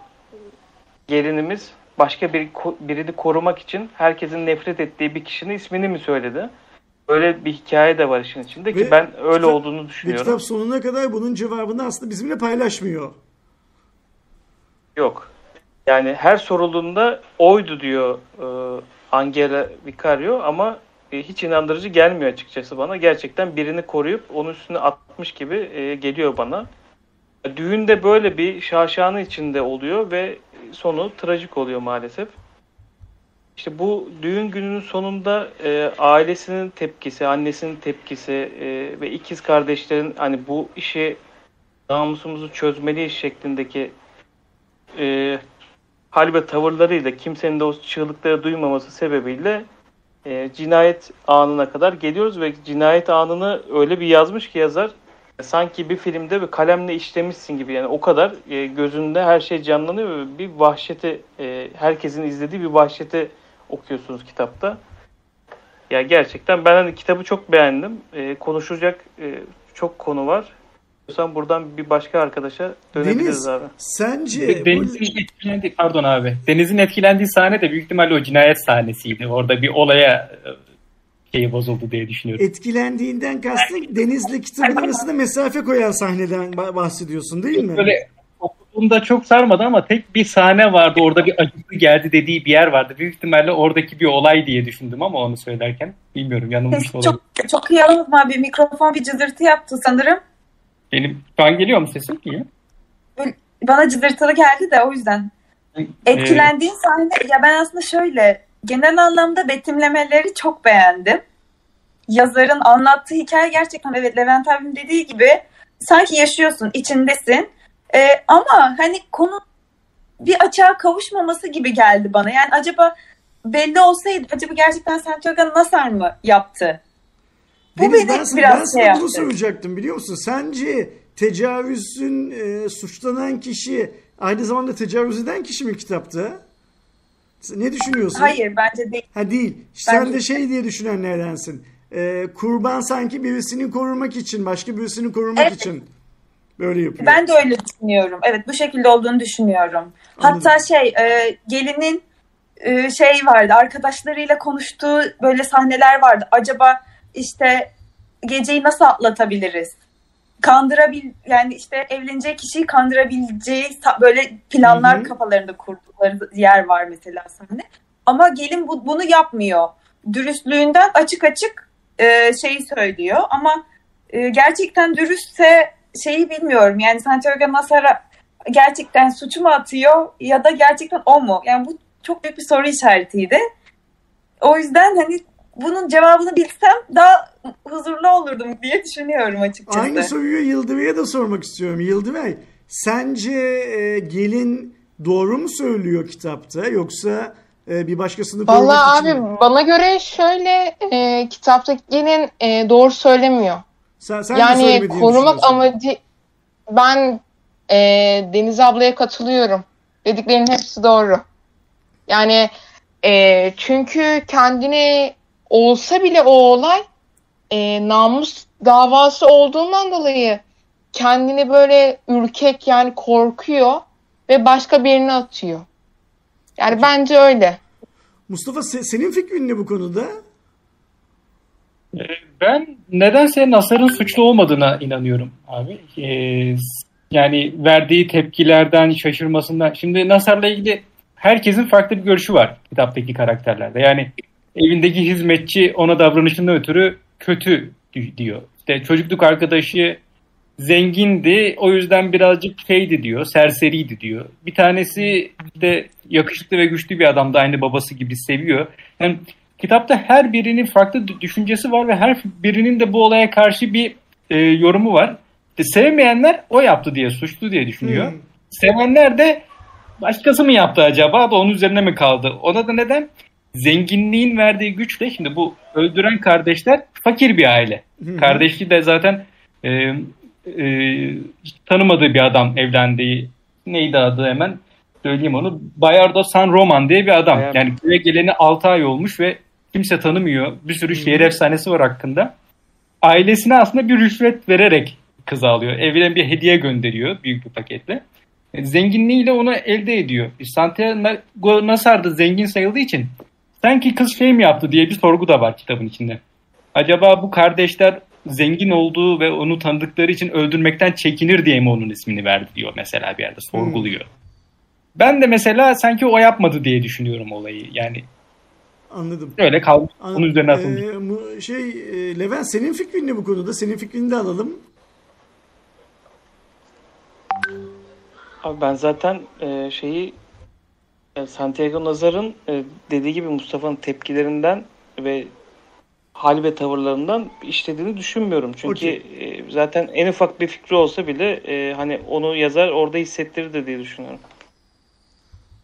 gelinimiz başka bir birini korumak için herkesin nefret ettiği bir kişinin ismini mi söyledi? Öyle bir hikaye de var işin içinde ki Ve ben öyle kitap- olduğunu Ve düşünüyorum. kitap sonuna kadar bunun cevabını aslında bizimle paylaşmıyor. Yok. Yani her sorulduğunda oydu diyor e, Angela Vicario ama e, hiç inandırıcı gelmiyor açıkçası bana. Gerçekten birini koruyup onun üstüne atmış gibi e, geliyor bana. Düğün de böyle bir şaşanı içinde oluyor ve sonu trajik oluyor maalesef. İşte bu düğün gününün sonunda e, ailesinin tepkisi, annesinin tepkisi e, ve ikiz kardeşlerin hani bu işi namusumuzu çözmeliyiz şeklindeki e, hal ve tavırlarıyla kimsenin de o çığlıkları duymaması sebebiyle e, cinayet anına kadar geliyoruz ve cinayet anını öyle bir yazmış ki yazar sanki bir filmde bir kalemle işlemişsin gibi yani o kadar e, gözünde her şey canlanıyor ve bir vahşeti e, herkesin izlediği bir vahşeti okuyorsunuz kitapta. Ya gerçekten ben hani kitabı çok beğendim. E, konuşacak e, çok konu var. Diyorsan buradan bir başka arkadaşa dönebiliriz Deniz, abi. sence De- bu- Deniz'in etkilendiği, pardon abi. Deniz'in etkilendiği sahne de büyük ihtimalle o cinayet sahnesiydi. Orada bir olaya e, şeyi bozuldu diye düşünüyorum. etkilendiğinden kastın Deniz'le kitabın arasında mesafe koyan sahneden bah- bahsediyorsun değil mi? Böyle okuduğumda çok sarmadı ama tek bir sahne vardı. Orada bir acısı geldi dediği bir yer vardı. Büyük ihtimalle oradaki bir olay diye düşündüm ama onu söylerken. Bilmiyorum yanılmış olabilir. çok, çok iyi alınma. Bir mikrofon bir cızırtı yaptı sanırım. Benim şu an geliyor mu sesim? İyi. Bana cızırtılı geldi de o yüzden. Ee, Etkilendiğin sahne ya ben aslında şöyle genel anlamda betimlemeleri çok beğendim. Yazarın anlattığı hikaye gerçekten evet Levent abim dediği gibi sanki yaşıyorsun, içindesin. Ee, ama hani konu bir açığa kavuşmaması gibi geldi bana. Yani acaba belli olsaydı acaba gerçekten Santiago Nasar mı yaptı? Bu Deniz, beni ben, biraz ben şey sana yaptı. bunu soracaktım biliyor musun? Sence tecavüzün e, suçlanan kişi aynı zamanda tecavüz eden kişi mi kitapta? Ne düşünüyorsun? Hayır bence değil. Ha değil. Sen Bence- de şey diye düşünenlerdensin. Ee, kurban sanki birisini korumak için, başka birisini korumak Evet. için böyle yapıyor. Ben de öyle düşünüyorum. Evet bu şekilde olduğunu düşünüyorum. Hatta Anladım. şey e, gelinin e, şey vardı arkadaşlarıyla konuştuğu böyle sahneler vardı. Acaba işte geceyi nasıl atlatabiliriz? Kandırabil yani işte evlenecek kişiyi kandırabileceği böyle planlar Hı hı. kafalarında kurdukları yer var mesela sahne. Ama gelin bu, bunu yapmıyor. Dürüstlüğünden açık açık e, şeyi söylüyor ama e, gerçekten dürüstse şeyi bilmiyorum. Yani Santiago Nasar'a gerçekten suçu mu atıyor ya da gerçekten o mu? Yani bu çok büyük bir soru işaretiydi. O yüzden hani bunun cevabını bilsem daha huzurlu olurdum diye düşünüyorum açıkçası. Aynı soruyu Yıldıray'a da sormak istiyorum. Yıldıray, sence e, gelin doğru mu söylüyor kitapta yoksa e, bir başkasını için abi mi? bana göre şöyle e, kitaptaki gelin e, doğru söylemiyor. Sen, sen de yani korumak amacı ben e, Deniz ablaya katılıyorum. Dediklerinin hepsi doğru. Yani e, çünkü kendini olsa bile o olay e, namus davası olduğundan dolayı kendini böyle ürkek yani korkuyor ve başka birine atıyor. Yani bence öyle. Mustafa se- senin fikrin ne bu konuda? Ee, Ben nedense Nasar'ın suçlu olmadığına inanıyorum abi. Ee, yani verdiği tepkilerden, şaşırmasından. Şimdi Nasar'la ilgili herkesin farklı bir görüşü var kitaptaki karakterlerde. Yani evindeki hizmetçi ona davranışından ötürü kötü di- diyor. İşte çocukluk arkadaşı zengindi, o yüzden birazcık şeydi diyor, serseriydi diyor. Bir tanesi de yakışıklı ve güçlü bir adamdı, aynı babası gibi seviyor. Yani kitapta her birinin farklı dü- düşüncesi var ve her birinin de bu olaya karşı bir e, yorumu var. İşte sevmeyenler o yaptı diye, suçlu diye düşünüyor. Hmm. Sevenler de başkası mı yaptı acaba da onun üzerine mi kaldı? Ona da neden? Zenginliğin verdiği güçle şimdi bu öldüren kardeşler fakir bir aile. Kardeşi de zaten e, e, tanımadığı bir adam evlendiği neydi adı hemen söyleyeyim onu. Bayardo San Roman diye bir adam. Yani köye geleni 6 ay olmuş ve kimse tanımıyor. Bir sürü şehir efsanesi var hakkında. Ailesine aslında bir rüşvet vererek kız alıyor. Evine bir hediye gönderiyor büyük bir paketle. E, Zenginliğiyle onu elde ediyor. Santiago Nasar da zengin sayıldığı için sanki kız şey mi yaptı diye bir sorgu da var kitabın içinde. Acaba bu kardeşler zengin olduğu ve onu tanıdıkları için öldürmekten çekinir diye mi onun ismini verdi diyor mesela bir yerde sorguluyor. Ben de mesela sanki o yapmadı diye düşünüyorum olayı. Yani Anladım. öyle kalmış. Anladım. Onun üzerine atılmış. Ee, şey e, Levent senin fikrin ne bu konuda? Senin fikrini de alalım. Abi ben zaten e, şeyi Santiago Nazar'ın e, dediği gibi Mustafa'nın tepkilerinden ve hal ve tavırlarından işlediğini düşünmüyorum. Çünkü Okey. e, zaten en ufak bir fikri olsa bile e, hani onu yazar orada hissettirir diye düşünüyorum.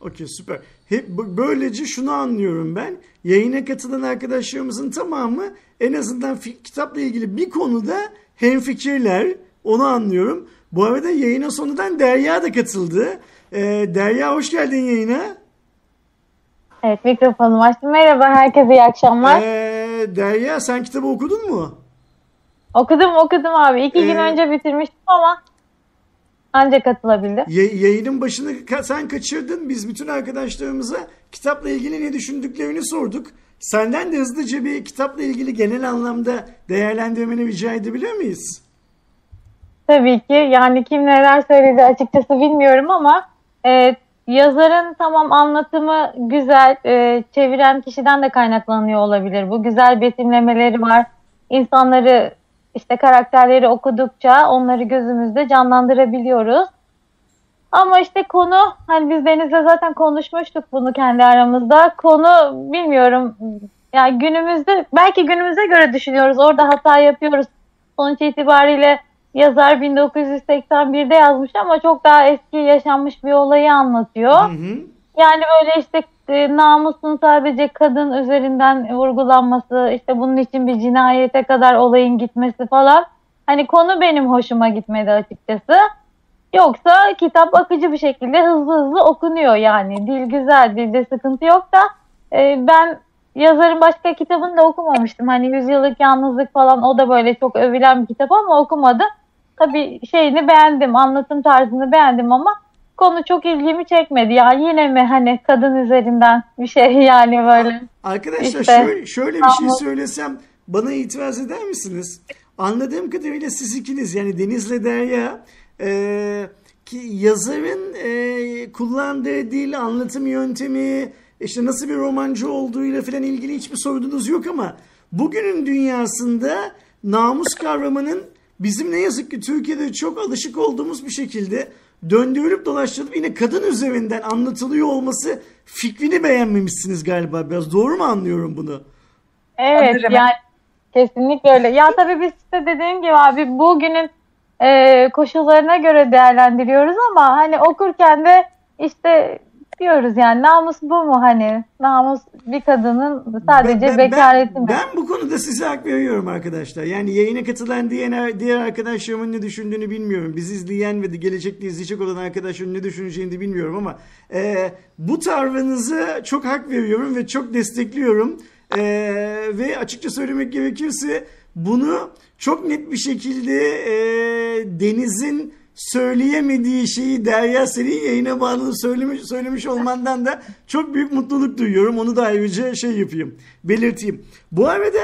Okey süper. Hep böylece şunu anlıyorum ben. Yayına katılan arkadaşlarımızın tamamı en azından kitapla ilgili bir konuda hemfikirler. Onu anlıyorum. Bu arada yayına sonradan Derya da katıldı. Ee, Derya hoş geldin yayına. Evet mikrofonumu açtım. Merhaba herkese iyi akşamlar. Ee, Derya sen kitabı okudun mu? Okudum okudum abi. İki gün Ee, önce bitirmiştim ama ancak katılabildim. Ya- yayının başını ka- sen kaçırdın. Biz bütün arkadaşlarımıza kitapla ilgili ne düşündüklerini sorduk. Senden de hızlıca bir kitapla ilgili genel anlamda değerlendirmeni rica edebilir miyiz? Tabii ki yani kim neler söyledi açıkçası bilmiyorum ama e, yazarın tamam anlatımı güzel. e, çeviren kişiden de kaynaklanıyor olabilir. Bu güzel betimlemeleri var. İnsanları işte karakterleri okudukça onları gözümüzde canlandırabiliyoruz. Ama işte konu hani biz Deniz'le zaten konuşmuştuk bunu kendi aramızda. Konu bilmiyorum yani günümüzde belki günümüze göre düşünüyoruz. Orada hata yapıyoruz. Sonuç itibariyle yazar 1981'de yazmış ama çok daha eski yaşanmış bir olayı anlatıyor. Hı hı. Yani böyle işte e, namusun sadece kadın üzerinden vurgulanması, işte bunun için bir cinayete kadar olayın gitmesi falan. Hani konu benim hoşuma gitmedi açıkçası. Yoksa kitap akıcı bir şekilde hızlı hızlı okunuyor yani. Dil güzel, dilde sıkıntı yok da e, ben yazarın başka kitabını da okumamıştım. Hani Yüzyıllık Yalnızlık falan o da böyle çok övülen bir kitap ama okumadım. Tabii şeyini beğendim, anlatım tarzını beğendim ama konu çok ilgimi çekmedi. Ya yine mi hani kadın üzerinden bir şey yani böyle. Arkadaşlar İşte. şöyle, şöyle bir şey söylesem bana itiraz eder misiniz? Anladığım kadarıyla siz ikiniz yani Deniz'le Derya e, ki yazarın e, kullandığı dil, anlatım yöntemi, işte nasıl bir romancı olduğuyla falan ilgili hiçbir sorununuz yok ama bugünün dünyasında namus kavramının bizim ne yazık ki Türkiye'de çok alışık olduğumuz bir şekilde döndürülüp dolaştırılıp yine kadın üzerinden anlatılıyor olması fikrini beğenmemişsiniz galiba biraz. Doğru mu anlıyorum bunu? Evet Sanırım. yani kesinlikle öyle. Ya tabii biz de dediğim gibi abi bugünün e, koşullarına göre değerlendiriyoruz ama hani okurken de işte diyoruz yani namus bu mu hani namus bir kadının sadece Ben- ben- bekareti ben, mi? ben bu konuda size hak veriyorum arkadaşlar. Yani yayına katılan diğer, diğer arkadaşlarımın ne düşündüğünü bilmiyorum. Bizi izleyen ve de gelecekte izleyecek olan arkadaşların ne düşüneceğini de bilmiyorum ama e, bu tavrınızı çok hak veriyorum ve çok destekliyorum. E, ve açıkça söylemek gerekirse bunu çok net bir şekilde e, Deniz'in söyleyemediği şeyi Derya senin yayına bağlı söylemiş, söylemiş olmandan da çok büyük mutluluk duyuyorum. Onu da ayrıca şey yapayım, belirteyim. Bu arada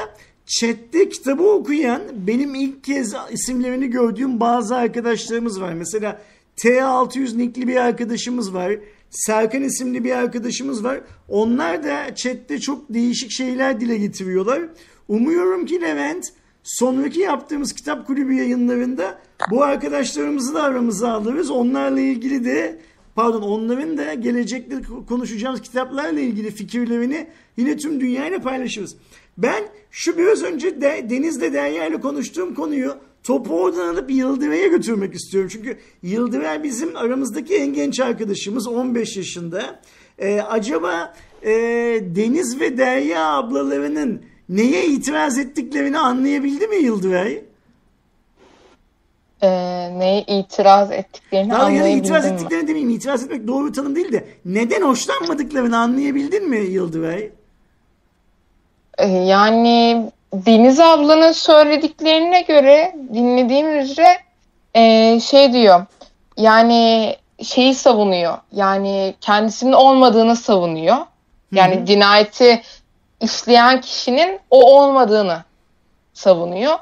chatte kitabı okuyan benim ilk kez isimlerini gördüğüm bazı arkadaşlarımız var. Mesela T600 nickli bir arkadaşımız var. Serkan isimli bir arkadaşımız var. Onlar da chatte çok değişik şeyler dile getiriyorlar. Umuyorum ki Levent sonraki yaptığımız kitap kulübü yayınlarında bu arkadaşlarımızı da aramıza alırız. Onlarla ilgili de pardon onların da gelecekte konuşacağımız kitaplarla ilgili fikirlerini yine tüm dünyayla paylaşırız. Ben şu biraz önce de, Deniz'le Derya ile konuştuğum konuyu topu oradan alıp Yıldıray'a götürmek istiyorum. Çünkü Yıldıray bizim aramızdaki en genç arkadaşımız 15 yaşında. Ee, acaba e, Deniz ve Derya ablalarının neye itiraz ettiklerini anlayabildi mi Yıldıray? Ee, neye itiraz ettiklerini Daha anlayabildin itiraz mi? ettiklerini demeyeyim. İtiraz etmek doğru bir tanım değil de neden hoşlanmadıklarını anlayabildin mi Yıldıray? Ee, Yani Deniz ablanın söylediklerine göre dinlediğim üzere e, şey diyor yani şeyi savunuyor yani kendisinin olmadığını savunuyor. Yani cinayeti işleyen kişinin o olmadığını savunuyor.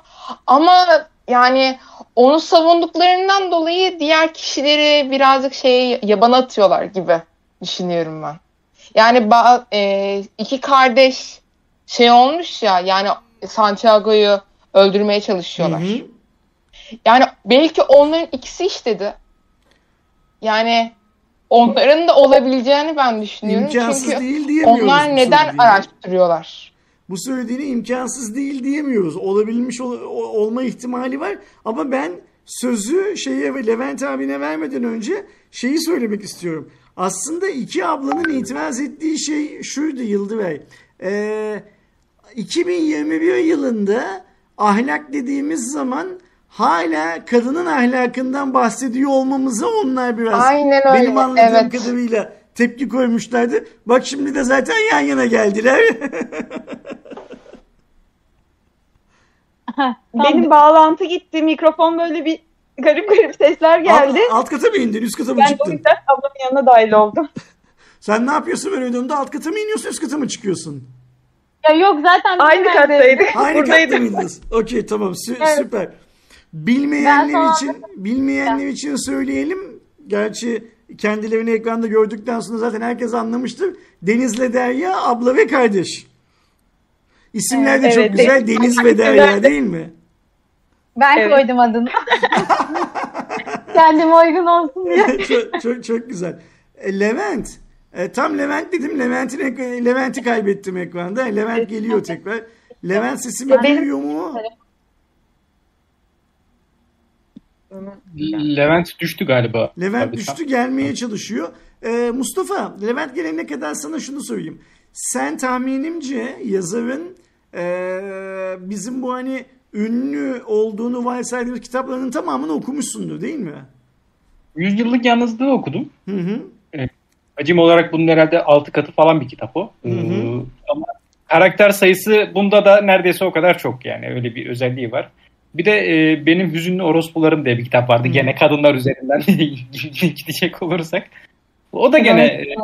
Ama yani onu savunduklarından dolayı diğer kişileri birazcık şeye yabana atıyorlar gibi düşünüyorum ben. Yani e, iki kardeş şey olmuş ya yani Santiago'yu öldürmeye çalışıyorlar. Hı hı. Yani belki onların ikisi işledi. Yani onların da olabileceğini ben düşünüyorum. İmkansız Çünkü değil diyemiyoruz. onlar neden araştırıyorlar? Bu söylediğini imkansız değil diyemiyoruz. Olabilmiş ol- olma ihtimali var. Ama ben sözü şeye ve Levent abine vermeden önce şeyi söylemek istiyorum. Aslında iki ablanın itiraz ettiği şey şuydu Yıldıray. Ee, 2021 yılında ahlak dediğimiz zaman hala kadının ahlakından bahsediyor olmamıza onlar biraz Aynen öyle, benim anladığım evet. kadarıyla tepki koymuşlardı. Bak şimdi de zaten yan yana geldiler. Benim bağlantı gitti. Mikrofon böyle bir garip garip sesler geldi. Alt, alt kata mı indin? Üst kata mı ben o çıktın? yüzden ablamın yanına dahil oldum. Sen ne yapıyorsun böyle ödümde? Alt kata mı iniyorsun? Üst kata mı çıkıyorsun? Ya yok zaten Aynı kattaydık. Aynı katta mıydınız? Okey tamam sü- Evet. süper. Bilmeyenler Ben için bilmeyenler için söyleyelim. Gerçi kendilerini ekranda gördükten sonra zaten herkes anlamıştır. Deniz'le Derya abla ve kardeş. İsimler de Evet, çok evet. güzel. Deniz ve Derya değil mi? Ben Evet. koydum adını. Kendime uygun olsun diye. çok, çok, çok güzel. E, Levent. E, tam Levent dedim. Levent'in Levent'i kaybettim ekranda. Levent geliyor tekrar. Levent sesimi Ya benim- Levent düştü galiba. Levent Abi, düştü gelmeye çalışıyor. Ee, Mustafa, Levent gelene kadar sana şunu söyleyeyim. Sen tahminimce yazarın ee, bizim bu hani ünlü olduğunu varsaydığımız kitaplarının tamamını okumuşsundur değil mi? Yüzyıllık Yalnızlığı okudum. Hı hı. Hacim olarak bunun herhalde 6 katı falan bir kitap o. Hı hı. Ee, ama karakter sayısı bunda da neredeyse o kadar çok yani öyle bir özelliği var. Bir de e, benim Hüzünlü Orospularım diye bir kitap vardı. Hı. Gene kadınlar üzerinden gidecek olursak. O da gene e,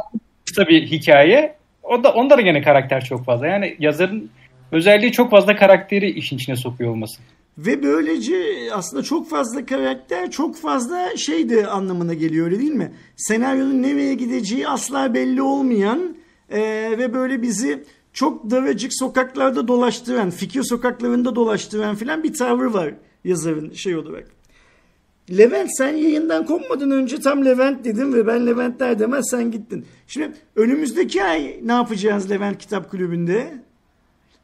kısa bir hikaye. O da onda da gene karakter çok fazla. Yani yazarın özelliği çok fazla karakteri işin içine sokuyor olması. Ve böylece aslında çok fazla karakter çok fazla şey de anlamına geliyor öyle değil mi? Senaryonun nereye gideceği asla belli olmayan e, ve böyle bizi çok daracık sokaklarda dolaştıran, fikir sokaklarında dolaştıran filan bir tavrı var yazarın şey olarak. Levent sen yayından kopmadan önce tam Levent dedim ve ben Levent der demez sen gittin. Şimdi önümüzdeki ay ne yapacağız Levent Kitap Kulübü'nde?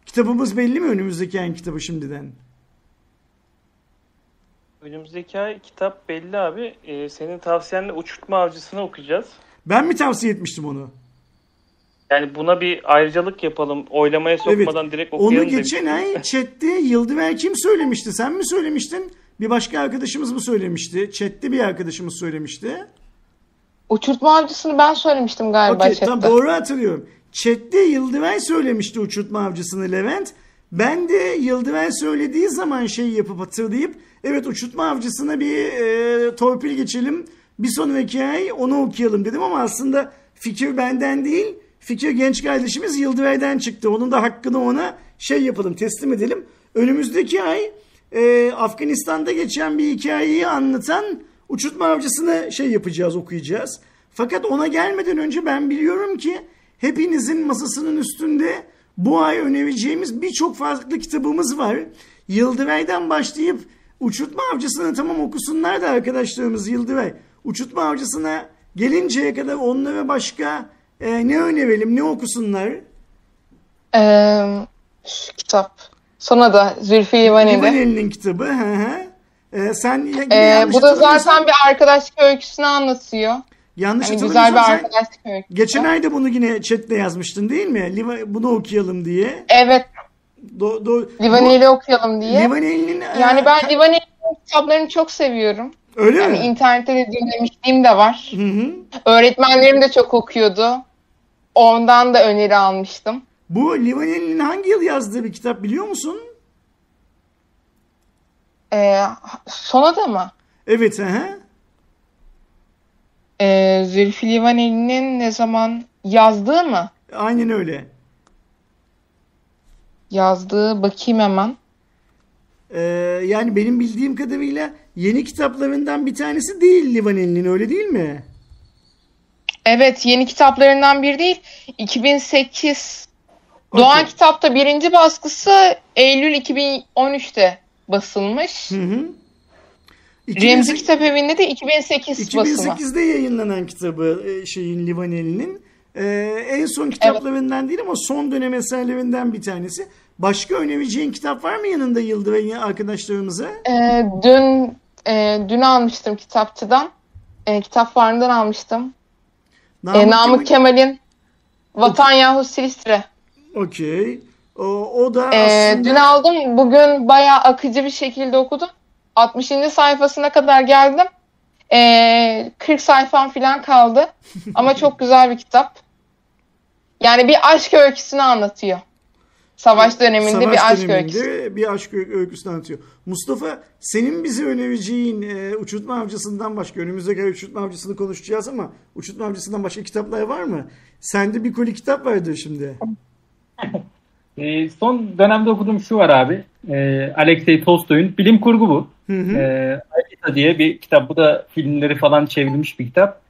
Kitabımız belli mi önümüzdeki ayın kitabı şimdiden? Önümüzdeki ay kitap belli abi. Ee, senin tavsiyenle Uçurtma Avcısı'nı okuyacağız. Ben mi tavsiye etmiştim onu? Yani buna bir ayrıcalık yapalım. Oylamaya sokmadan direkt okuyalım Onu geçen demiştim. ay chatte Yıldıver kim söylemişti? Sen mi söylemiştin? Bir başka arkadaşımız mı söylemişti? Chatte bir arkadaşımız söylemişti. Uçurtma avcısını ben söylemiştim galiba Okey chatte. tamam doğru hatırlıyorum. Chatte Yıldıver söylemişti uçurtma avcısını Levent. Ben de Yıldıver söylediği zaman şey yapıp hatırlayıp evet uçurtma avcısına bir e, torpil geçelim. Bir sonraki ay onu okuyalım dedim ama aslında fikir benden değil. Fikir genç kardeşimiz Yıldıver'den çıktı. Onun da hakkını ona şey yapalım teslim edelim. Önümüzdeki ay e, Afganistan'da geçen bir hikayeyi anlatan uçurtma avcısını şey yapacağız okuyacağız. Fakat ona gelmeden önce ben biliyorum ki hepinizin masasının üstünde bu ay önereceğimiz birçok farklı kitabımız var. Yıldıray'dan başlayıp Uçurtma Avcısı'nı tamam okusunlar da arkadaşlarımız Yıldıray. Uçurtma Avcısı'na gelinceye kadar onlara başka e, ne önerelim, ne okusunlar? Ee, şu kitap. Sonra da Zülfü Livaneli. Livaneli'nin kitabı. Hı hı. E, sen Ee, bu da zaten bir arkadaşlık öyküsünü anlatıyor. yanlış Yani güzel bir arkadaşlık öyküsü. geçen ay da bunu yine chatte yazmıştın değil mi? Liva- bunu okuyalım diye. Evet, Do, do, Livaneli okuyalım diye. Livaneli'nin e, Yani ben Livaneli'nin kitaplarını çok seviyorum. Öyle Yani mi? internette de dinlemişliğim de var. Hı hı. Öğretmenlerim de çok okuyordu. Ondan da öneri almıştım. Bu Livaneli'nin hangi yıl yazdığı bir kitap biliyor musun? Ee, sona da mı? Evet. Hı. Ee, Zülfü Livaneli'nin ne zaman yazdığı mı? Aynen öyle. Yazdığı bakayım hemen. Ee, yani benim bildiğim kadarıyla yeni kitaplarından bir tanesi değil Livaneli'nin öyle değil mi? Evet, yeni kitaplarından bir değil. 2008 Doğan Okey. Kitap'ta birinci baskısı Eylül 2013'te basılmış. Hı hı. Remzi 2008 Kitap Evi'nde de 2008 basımı. 2008'de yayınlanan kitabı e, şeyin Livaneli'nin. Ee, en son kitaplarından değil ama son dönem eserlerinden bir tanesi. Başka önereceğin kitap var mı yanında Yıldıray'ın arkadaşlarımıza? Ee, dün e, dün almıştım kitapçıdan. E, kitap fuarından almıştım. E, Namık Kemal'in Vatan Yahut Silistre. Okey. O, o da E, aslında... dün aldım. Bugün bayağı akıcı bir şekilde okudum. 60. sayfasına kadar geldim. E, 40 sayfam falan kaldı. Ama çok güzel bir kitap. Yani bir aşk öyküsünü anlatıyor. Savaş döneminde Savaş bir aşk döneminde öyküsü. bir aşk öykü- öyküsünü anlatıyor. Mustafa senin bize önereceğin e, uçurtma avcısından başka önümüzdeki ay uçurtma avcısını konuşacağız ama uçurtma avcısından başka kitaplar var mı? Sende bir koli kitap vardır şimdi. Ee, son dönemde okuduğum şu var abi. Ee, Alexey Tolstoy'un bilim kurgu bu. Hı hı. Ee, Alita diye bir kitap. Bu da filmleri falan çevrilmiş bir kitap.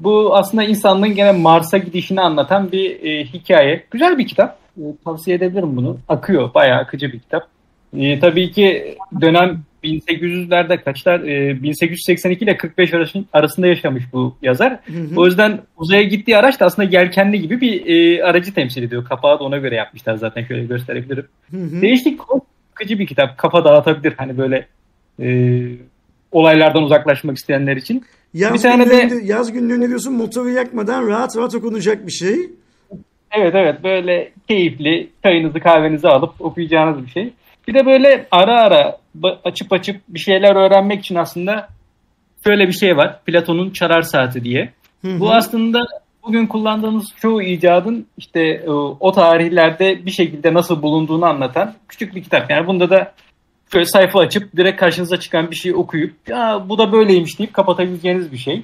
Bu aslında insanlığın gene Mars'a gidişini anlatan bir e, hikaye. Güzel bir kitap. E, tavsiye edebilirim bunu. Akıyor. Bayağı akıcı bir kitap. E, tabii ki dönem 1800'lerde kaçlar? E, 1882 ile 45 arası- arasında yaşamış bu yazar. Hı hı. O yüzden uzaya gittiği araç da aslında yelkenli gibi bir e, aracı temsil ediyor. Kapağı da ona göre yapmışlar zaten. Şöyle gösterebilirim. Hı hı. Değişik, akıcı bir kitap. Kafa dağıtabilir hani böyle e, olaylardan uzaklaşmak isteyenler için. Yaz, bir tane de- yaz günlerinde diyorsun motoru yakmadan rahat rahat okunacak bir şey. Evet evet böyle keyifli çayınızı kahvenizi alıp okuyacağınız bir şey. Bir de böyle ara ara açıp açıp bir şeyler öğrenmek için aslında şöyle bir şey var. Platon'un Çarar Saati diye. Hı Bu hı. aslında bugün kullandığımız çoğu icadın işte e, o tarihlerde bir şekilde nasıl bulunduğunu anlatan küçük bir kitap. Yani bunda da şöyle sayfa açıp direkt karşınıza çıkan bir şeyi okuyup ya bu da böyleymiş deyip kapatabileceğiniz bir şey.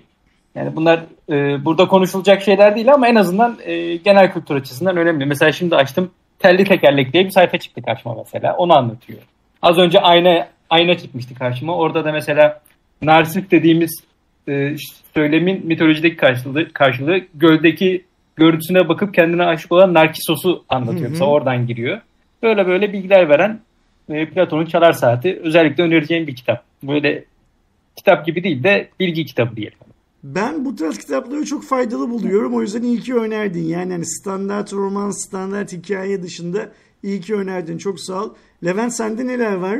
Yani bunlar e, burada konuşulacak şeyler değil ama en azından e, genel kültür açısından önemli. Mesela şimdi açtım telli tekerlek diye bir sayfa çıktı karşıma mesela. Onu anlatıyor. Az önce ayna ayna çıkmıştı karşıma. Orada da mesela narsist dediğimiz e, söylemin mitolojideki karşılığı, karşılığı göldeki görüntüsüne bakıp kendine aşık olan Narkisos'u anlatıyor. Hı hı. Mesela oradan giriyor. Böyle böyle bilgiler veren e, Platon'un Çalar Saati özellikle önereceğim bir kitap. Böyle kitap gibi değil de bilgi kitabı diyelim. Ben bu tarz kitapları çok faydalı buluyorum. O yüzden iyi ki önerdin. Yani hani standart roman, standart hikaye dışında iyi ki önerdin. Çok sağ ol. Levent sende neler var?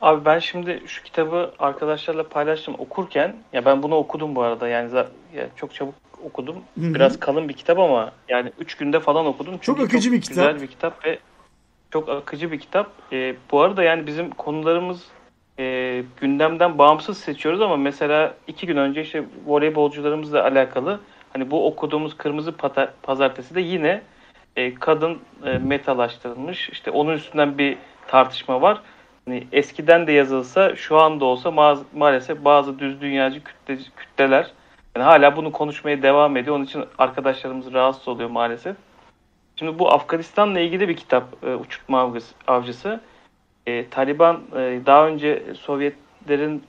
Abi ben şimdi şu kitabı arkadaşlarla paylaştım okurken ya ben bunu okudum bu arada yani ya çok çabuk okudum. Biraz kalın bir kitap ama yani 3 günde falan okudum. Çok Çünkü akıcı bir kitap. Güzel bir kitap ve çok akıcı bir kitap. Ee, bu arada yani bizim konularımız e, gündemden bağımsız seçiyoruz ama mesela iki gün önce işte voleybolcularımızla alakalı hani bu okuduğumuz Kırmızı Pata- Pazartesi de yine e, kadın e, metalaştırılmış. İşte onun üstünden bir tartışma var. Hani eskiden de yazılsa şu anda olsa ma- maalesef bazı düz dünyacı kütle- kütleler yani hala bunu konuşmaya devam ediyor. Onun için arkadaşlarımız rahatsız oluyor maalesef. Şimdi bu Afganistan'la ilgili bir kitap e, Uçurtma Avcısı. avcısı. E, Taliban e, daha önce Sovyetlerin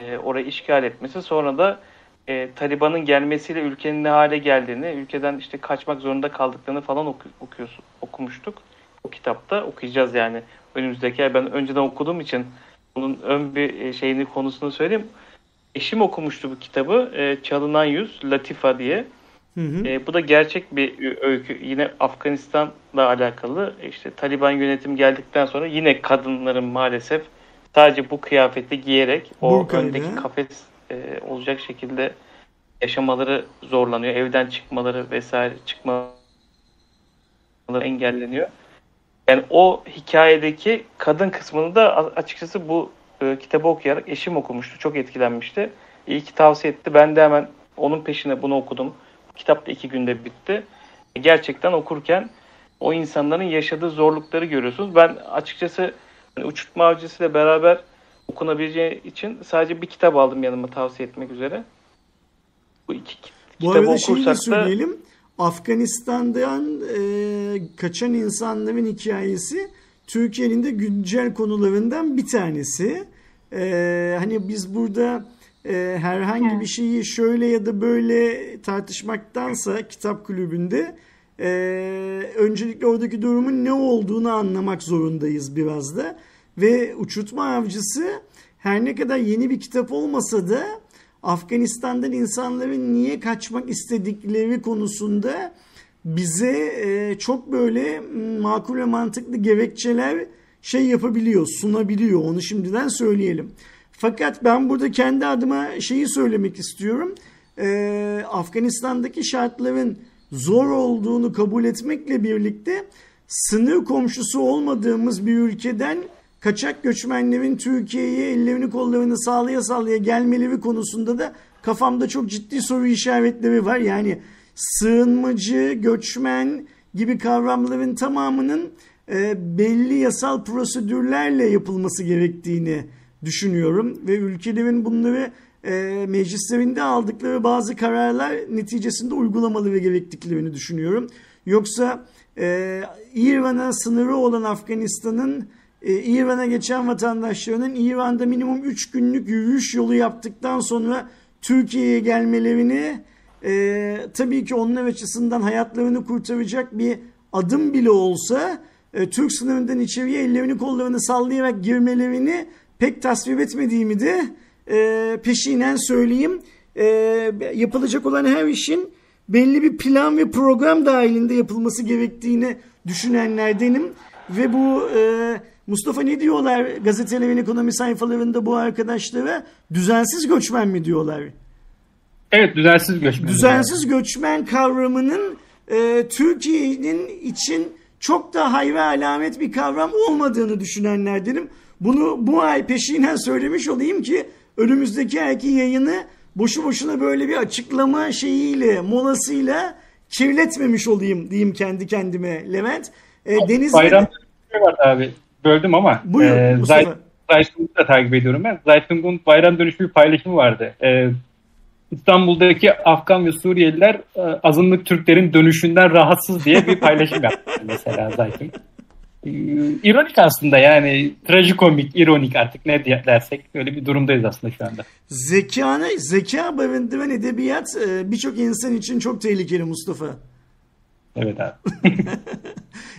e, orayı işgal etmesi sonra da e, Taliban'ın gelmesiyle ülkenin ne hale geldiğini, ülkeden işte kaçmak zorunda kaldıklarını falan oku, okuyorsun, okumuştuk. O kitapta okuyacağız yani önümüzdeki ay. Ben önceden okuduğum için bunun ön bir e, şeyini konusunu söyleyeyim. Eşim okumuştu bu kitabı. E, Çalınan Yüz, Latifa diye. Hı hı. E, bu da gerçek bir öykü. Yine Afganistan'la alakalı. İşte Taliban yönetim geldikten sonra yine kadınların maalesef sadece bu kıyafeti giyerek o Burkayla. öndeki kafes e, olacak şekilde yaşamaları zorlanıyor. Evden çıkmaları vesaire çıkmaları engelleniyor. Yani o hikayedeki kadın kısmını da açıkçası bu e, kitabı okuyarak eşim okumuştu. Çok etkilenmişti. İyi ki tavsiye etti. Ben de hemen onun peşine bunu okudum. Kitap da iki günde bitti. E, Gerçekten okurken o insanların yaşadığı zorlukları görüyorsunuz. Ben açıkçası hani Uçurtma Avcısı ile beraber okunabileceği için sadece bir kitap aldım yanıma tavsiye etmek üzere. Bu iki ki- Bu kitabı arada okursak da söyleyelim. Afganistan'dan e, kaçan insanların hikayesi Türkiye'nin de güncel konularından bir tanesi. E, hani biz burada e, herhangi bir şeyi şöyle ya da böyle tartışmaktansa kitap kulübünde e, öncelikle oradaki durumun ne olduğunu anlamak zorundayız biraz da. Ve Uçurtma Avcısı her ne kadar yeni bir kitap olmasa da Afganistan'dan insanların niye kaçmak istedikleri konusunda bize e, çok böyle m, makul ve mantıklı gerekçeler şey yapabiliyor, sunabiliyor. Onu şimdiden söyleyelim. Fakat ben burada kendi adıma şeyi söylemek istiyorum. E, Afganistan'daki şartların zor olduğunu kabul etmekle birlikte sınır komşusu olmadığımız bir ülkeden kaçak göçmenlerin Türkiye'ye ellerini kollarını sağlaya sağlaya gelmeleri konusunda da kafamda çok ciddi soru işaretleri var. Yani sığınmacı, göçmen gibi kavramların tamamının e, belli yasal prosedürlerle yapılması gerektiğini düşünüyorum ve ülkelerin bunları e, meclislerinde aldıkları bazı kararlar neticesinde uygulamaları gerektiklerini düşünüyorum. Yoksa e, İran'a sınırı olan Afganistan'ın e, İran'a geçen vatandaşlarının İran'da minimum 3 günlük yürüyüş yolu yaptıktan sonra Türkiye'ye gelmelerini e, tabii ki onlar açısından hayatlarını kurtaracak bir adım bile olsa e, Türk sınırından içeriye ellerini kollarını sallayarak girmelerini pek tasvip etmediğimi de e, peşinen söyleyeyim. E, yapılacak olan her işin belli bir plan ve program dahilinde yapılması gerektiğini düşünenlerdenim. Ve bu e, Mustafa ne diyorlar gazetelerin ekonomi sayfalarında bu arkadaşlara? Düzensiz göçmen mi diyorlar? Evet düzensiz göçmen. Düzensiz göçmen kavramının e, Türkiye'nin için çok da hayra alamet bir kavram olmadığını düşünenlerdenim. Bunu bu ay peşinen söylemiş olayım ki önümüzdeki ayki yayını boşu boşuna böyle bir açıklama şeyiyle, molasıyla kirletmemiş olayım diyeyim kendi kendime Levent. E, Deniz Bayram dönüşü var abi. Böldüm ama. Buyur e, Zaytung'u da takip ediyorum ben. Zaytung'un bayram dönüşü bir paylaşımı vardı. E, İstanbul'daki Afgan ve Suriyeliler e, azınlık Türklerin dönüşünden rahatsız diye bir paylaşım yaptı mesela Zaytung. E, İronik aslında yani trajikomik, ironik artık ne dersek öyle bir durumdayız aslında şu anda. Zekanı, zeka barındıran edebiyat e, birçok insan için çok tehlikeli Mustafa. Evet abi.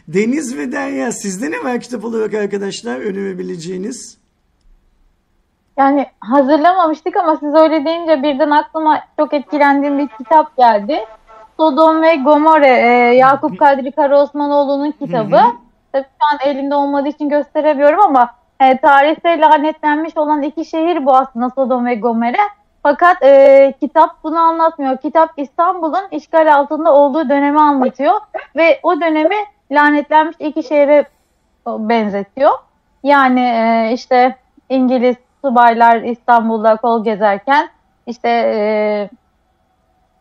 Deniz ve Derya sizde ne var kitap olarak arkadaşlar önerebileceğiniz? Yani hazırlamamıştık ama siz öyle deyince birden aklıma çok etkilendiğim bir kitap geldi. Sodom ve Gomorre, e, Yakup Kadri Karaosmanoğlu'nun kitabı. Tabii şu an elimde olmadığı için gösteremiyorum ama e, tarihte lanetlenmiş olan iki şehir bu aslında Sodom ve Gomorre. Fakat e, kitap bunu anlatmıyor. Kitap İstanbul'un işgal altında olduğu dönemi anlatıyor ve o dönemi lanetlenmiş iki şehre benzetiyor. Yani e, işte İngiliz subaylar İstanbul'da kol gezerken işte e,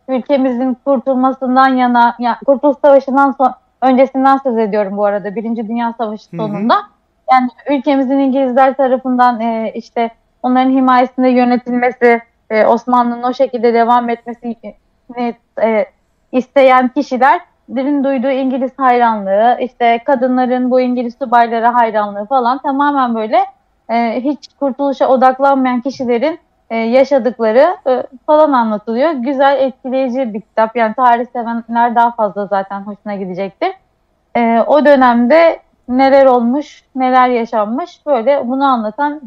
ülkemizin kurtulmasından yana, ya, Kurtuluş Savaşı'ndan son, öncesinden söz ediyorum bu arada. Birinci Dünya Savaşı Hı hı. sonunda. Yani ülkemizin İngilizler tarafından e, işte onların himayesinde yönetilmesi, e, Osmanlı'nın o şekilde devam etmesini e, isteyen kişilerin duyduğu İngiliz hayranlığı, işte kadınların bu İngiliz subaylara hayranlığı falan tamamen böyle e, hiç kurtuluşa odaklanmayan kişilerin e, yaşadıkları e, falan anlatılıyor. Güzel, etkileyici bir kitap. Yani tarih sevenler daha fazla zaten hoşuna gidecektir. E, o dönemde neler olmuş, neler yaşanmış böyle bunu anlatan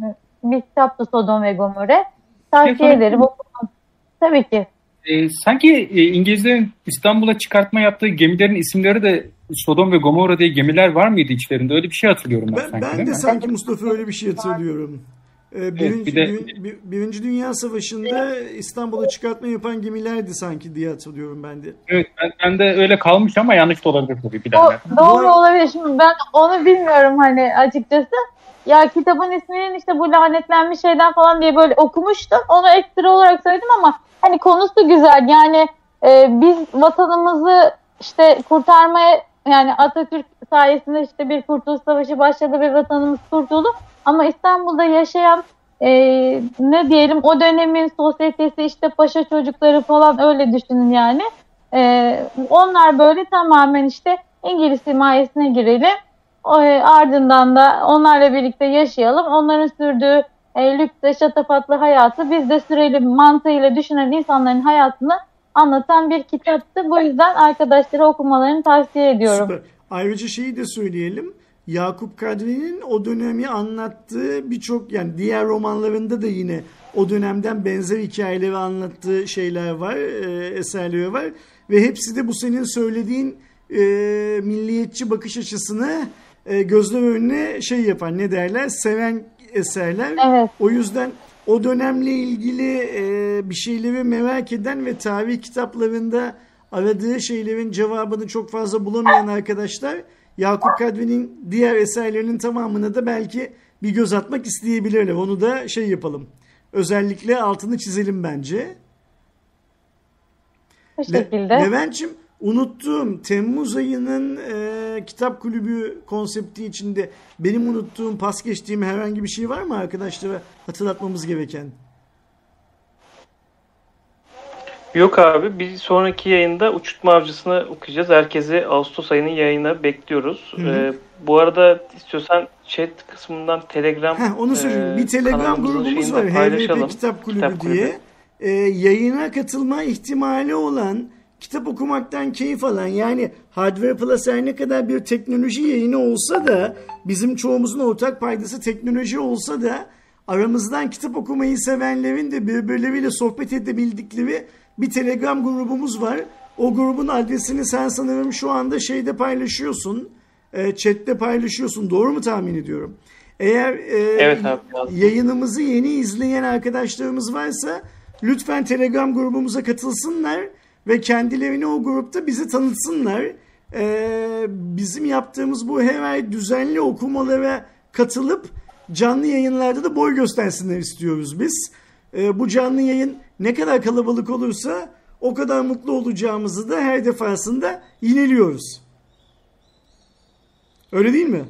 bir kitaptı Sodom ve Gomorre. Tavsiye ederim. Tabii ki. E, sanki e, İngilizlerin İstanbul'a çıkartma yaptığı gemilerin isimleri de Sodom ve Gomorra diye gemiler var mıydı içlerinde? Öyle bir şey hatırlıyorum ben, Ben, sanki ben de sanki Mustafa öyle bir şey hatırlıyorum. Ee, birinci, bir de- bir- bir- birinci Dünya Savaşı'nda İstanbul'a çıkartma yapan gemilerdi sanki diye hatırlıyorum ben de. Evet, ben, ben de öyle kalmış ama yanlış da olabilir tabii O bilenler. doğru olabilir. Şimdi ben onu bilmiyorum hani açıkçası. Ya kitabın isminin işte bu lanetlenmiş şeyden falan diye böyle okumuştum. Onu ekstra olarak söyledim ama hani konusu güzel. Yani e, biz vatanımızı işte kurtarmaya yani Atatürk sayesinde işte bir kurtuluş savaşı başladı ve vatanımız kurtuldu. Ama İstanbul'da yaşayan e, ne diyelim o dönemin sosyetesi işte paşa çocukları falan öyle düşünün yani. E, onlar böyle tamamen işte İngiliz himayesine girelim. O, e, ardından da onlarla birlikte yaşayalım. Onların sürdüğü e, lüks şatafatlı hayatı biz de sürelim mantığıyla düşünen insanların hayatını anlatan bir kitaptı. Bu yüzden arkadaşlara okumalarını tavsiye ediyorum. Süper. Ayrıca şeyi de söyleyelim. Yakup Kadri'nin o dönemi anlattığı birçok yani diğer romanlarında da yine o dönemden benzer hikayeleri anlattığı şeyler var, e, eserleri var ve hepsi de bu senin söylediğin e, milliyetçi bakış açısını e, gözler önüne şey yapan ne derler seven eserler. Evet. O yüzden o dönemle ilgili e, bir şeyleri merak eden ve tarih kitaplarında aradığı şeylerin cevabını çok fazla bulamayan arkadaşlar Yakup Kadri'nin diğer eserlerinin tamamına da belki bir göz atmak isteyebilirler. Onu da şey yapalım. Özellikle altını çizelim bence. Bu Le- şekilde. Levent'cim unuttuğum Temmuz ayının e, kitap kulübü konsepti içinde benim unuttuğum, pas geçtiğim herhangi bir şey var mı arkadaşlara hatırlatmamız gereken? Yok abi bir sonraki yayında Uçurtma Avcısı'nı okuyacağız. Herkesi Ağustos ayının yayına bekliyoruz. Hı hı. Ee, bu arada istiyorsan chat kısmından Telegram Heh, onu söyleyeyim. e, bir Telegram grubumuz var. HVP Kitap Kulübü Kitap Kulübü. diye. Ee, yayına katılma ihtimali olan, kitap okumaktan keyif alan yani Hardware Plus her ne kadar bir teknoloji yayını olsa da bizim çoğumuzun ortak paydası teknoloji olsa da aramızdan kitap okumayı sevenlerin de birbirleriyle sohbet edebildikleri bir Telegram grubumuz var. O grubun adresini sen sanırım şu anda şeyde paylaşıyorsun. E, chatte paylaşıyorsun. Doğru mu tahmin ediyorum? Eğer e, Evet abi, yayınımızı yeni izleyen arkadaşlarımız varsa lütfen Telegram grubumuza katılsınlar ve kendilerini o grupta bizi tanıtsınlar. Ee, bizim yaptığımız bu her ay düzenli okumalara katılıp canlı yayınlarda da boy göstersinler istiyoruz biz. E, bu canlı yayın ne kadar kalabalık olursa o kadar mutlu olacağımızı da her defasında yineliyoruz. Öyle değil mi?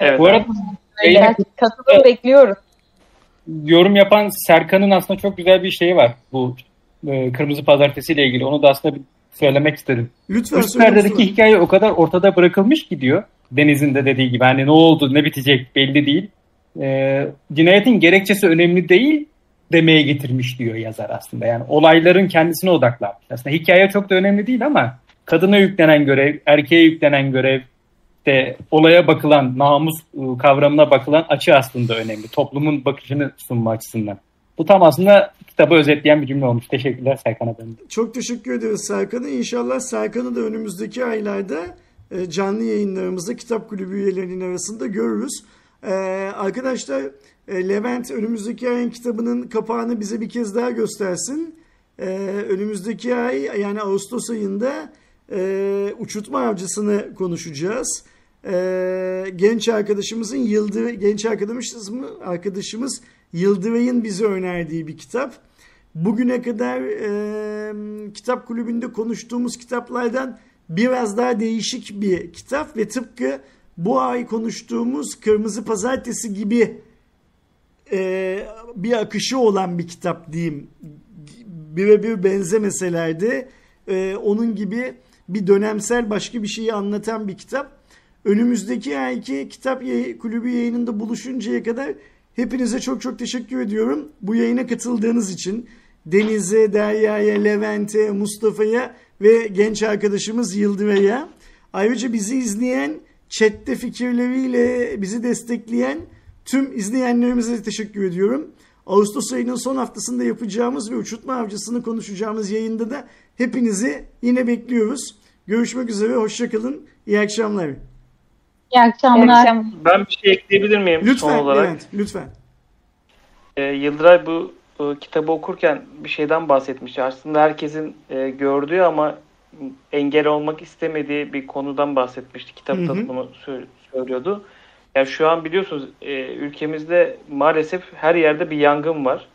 Evet. Bu arada yayına Evet, katılım bekliyoruz. yorum yapan Serkan'ın aslında çok güzel bir şeyi var bu e, Kırmızı Pazartesi ile ilgili. Onu da aslında bir söylemek istedim. Lütfen Üst perdedeki hikaye o kadar ortada bırakılmış ki diyor. Deniz'in de dediği gibi hani ne oldu ne bitecek belli değil. Ee, cinayetin gerekçesi önemli değil demeye getirmiş diyor yazar aslında. Yani olayların kendisine odaklanmış. Aslında hikaye çok da önemli değil ama kadına yüklenen görev, erkeğe yüklenen görev, de olaya bakılan, namus ıı, kavramına bakılan açı aslında önemli. Toplumun bakışını sunma açısından. Bu tam aslında kitabı özetleyen bir cümle olmuş. Teşekkürler Serkan Efendi. Çok teşekkür ederiz Serkan'a. İnşallah Serkan'ı da önümüzdeki aylarda e, canlı yayınlarımızda kitap kulübü üyelerinin arasında görürüz. E, arkadaşlar e, Levent önümüzdeki ayın kitabının kapağını bize bir kez daha göstersin. Önümüzdeki ay yani Ağustos ayında e, uçurtma avcısını konuşacağız. Genç arkadaşımızın Yıldır genç arkadaşımız mı arkadaşımız Yıldıray'ın bize önerdiği bir kitap. Bugüne kadar e, kitap kulübünde konuştuğumuz kitaplardan biraz daha değişik bir kitap ve tıpkı bu ay konuştuğumuz Kırmızı Pazartesi gibi e, bir akışı olan bir kitap diyeyim. Birebir benzemeseler de e, onun gibi bir dönemsel başka bir şeyi anlatan bir kitap. Önümüzdeki ayki kitap kulübü yayınında buluşuncaya kadar hepinize çok çok teşekkür ediyorum. Bu yayına katıldığınız için Deniz'e, Derya'ya, Levent'e, Mustafa'ya ve genç arkadaşımız Yıldıray'a. Ayrıca bizi izleyen, chatte fikirleriyle bizi destekleyen tüm izleyenlerimize teşekkür ediyorum. Ağustos ayının son haftasında yapacağımız ve uçurtma avcısını konuşacağımız yayında da hepinizi yine bekliyoruz. Görüşmek üzere, hoşçakalın, iyi akşamlar. İyi akşamlar. Akşam Ben bir şey ekleyebilir miyim son Lütfen olarak? Levent, lütfen. Ee, Yıldıray bu e, kitabı okurken bir şeyden bahsetmiş. Aslında herkesin e, gördüğü ama engel olmak istemediği bir konudan bahsetmişti. Kitapta Hı hı. bunu sö- söylüyordu. Yani şu an biliyorsunuz e, ülkemizde maalesef her yerde bir yangın var.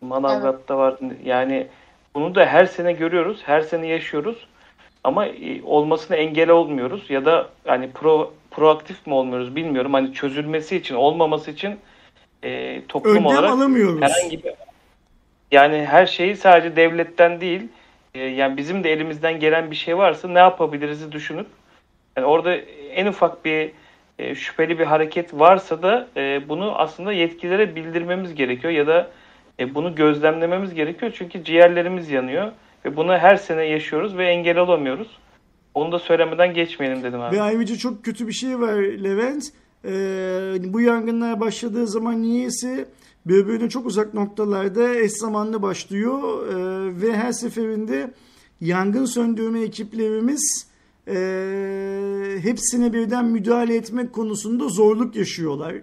Manavgat'ta var. Yani bunu da her sene görüyoruz. Her sene yaşıyoruz. Ama e, olmasına engel olmuyoruz ya da hani pro proaktif mi olmuyoruz bilmiyorum. Hani çözülmesi için, olmaması için e, toplum Önlem olarak alamıyoruz. herhangi bir yani her şeyi sadece devletten değil e, yani bizim de elimizden gelen bir şey varsa ne yapabiliriz düşünüp yani orada en ufak bir e, şüpheli bir hareket varsa da e, bunu aslında yetkililere bildirmemiz gerekiyor ya da bunu gözlemlememiz gerekiyor çünkü ciğerlerimiz yanıyor ve bunu her sene yaşıyoruz ve engel olamıyoruz. Onu da söylemeden geçmeyelim dedim abi. Ve ayrıca çok kötü bir şey var Levent. Ee, bu yangınlar başladığı zaman niyeyse birbirine çok uzak noktalarda eş zamanlı başlıyor Ee, ve her seferinde yangın söndürme ekiplerimiz e, hepsine birden müdahale etmek konusunda zorluk yaşıyorlar.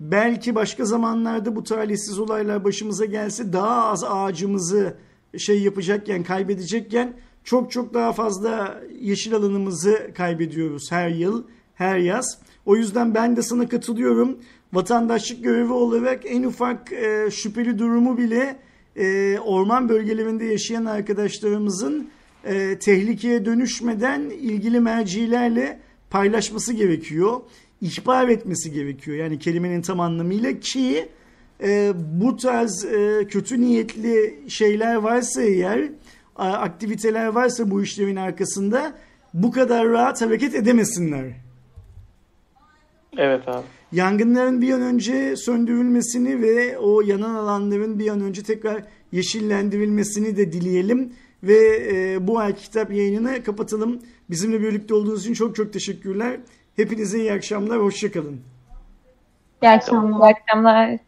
Belki başka zamanlarda bu talihsiz olaylar başımıza gelse daha az ağacımızı şey yapacakken, kaybedecekken çok çok daha fazla yeşil alanımızı kaybediyoruz her yıl, her yaz. O yüzden ben de sana katılıyorum. Vatandaşlık görevi olarak en ufak e, şüpheli durumu bile e, orman bölgelerinde yaşayan arkadaşlarımızın e, tehlikeye dönüşmeden ilgili mercilerle paylaşması gerekiyor. İhbar etmesi gerekiyor. Yani kelimenin tam anlamıyla ki e, bu tarz e, kötü niyetli şeyler varsa eğer aktiviteler varsa bu işlerin arkasında bu kadar rahat hareket edemesinler. Evet abi. Yangınların bir an önce söndürülmesini ve o yanan alanların bir an önce tekrar yeşillendirilmesini de dileyelim ve e, bu ay kitap yayınını kapatalım. Bizimle birlikte olduğunuz için çok çok teşekkürler. Hepinize iyi akşamlar, hoşçakalın. İyi akşamlar. iyi akşamlar.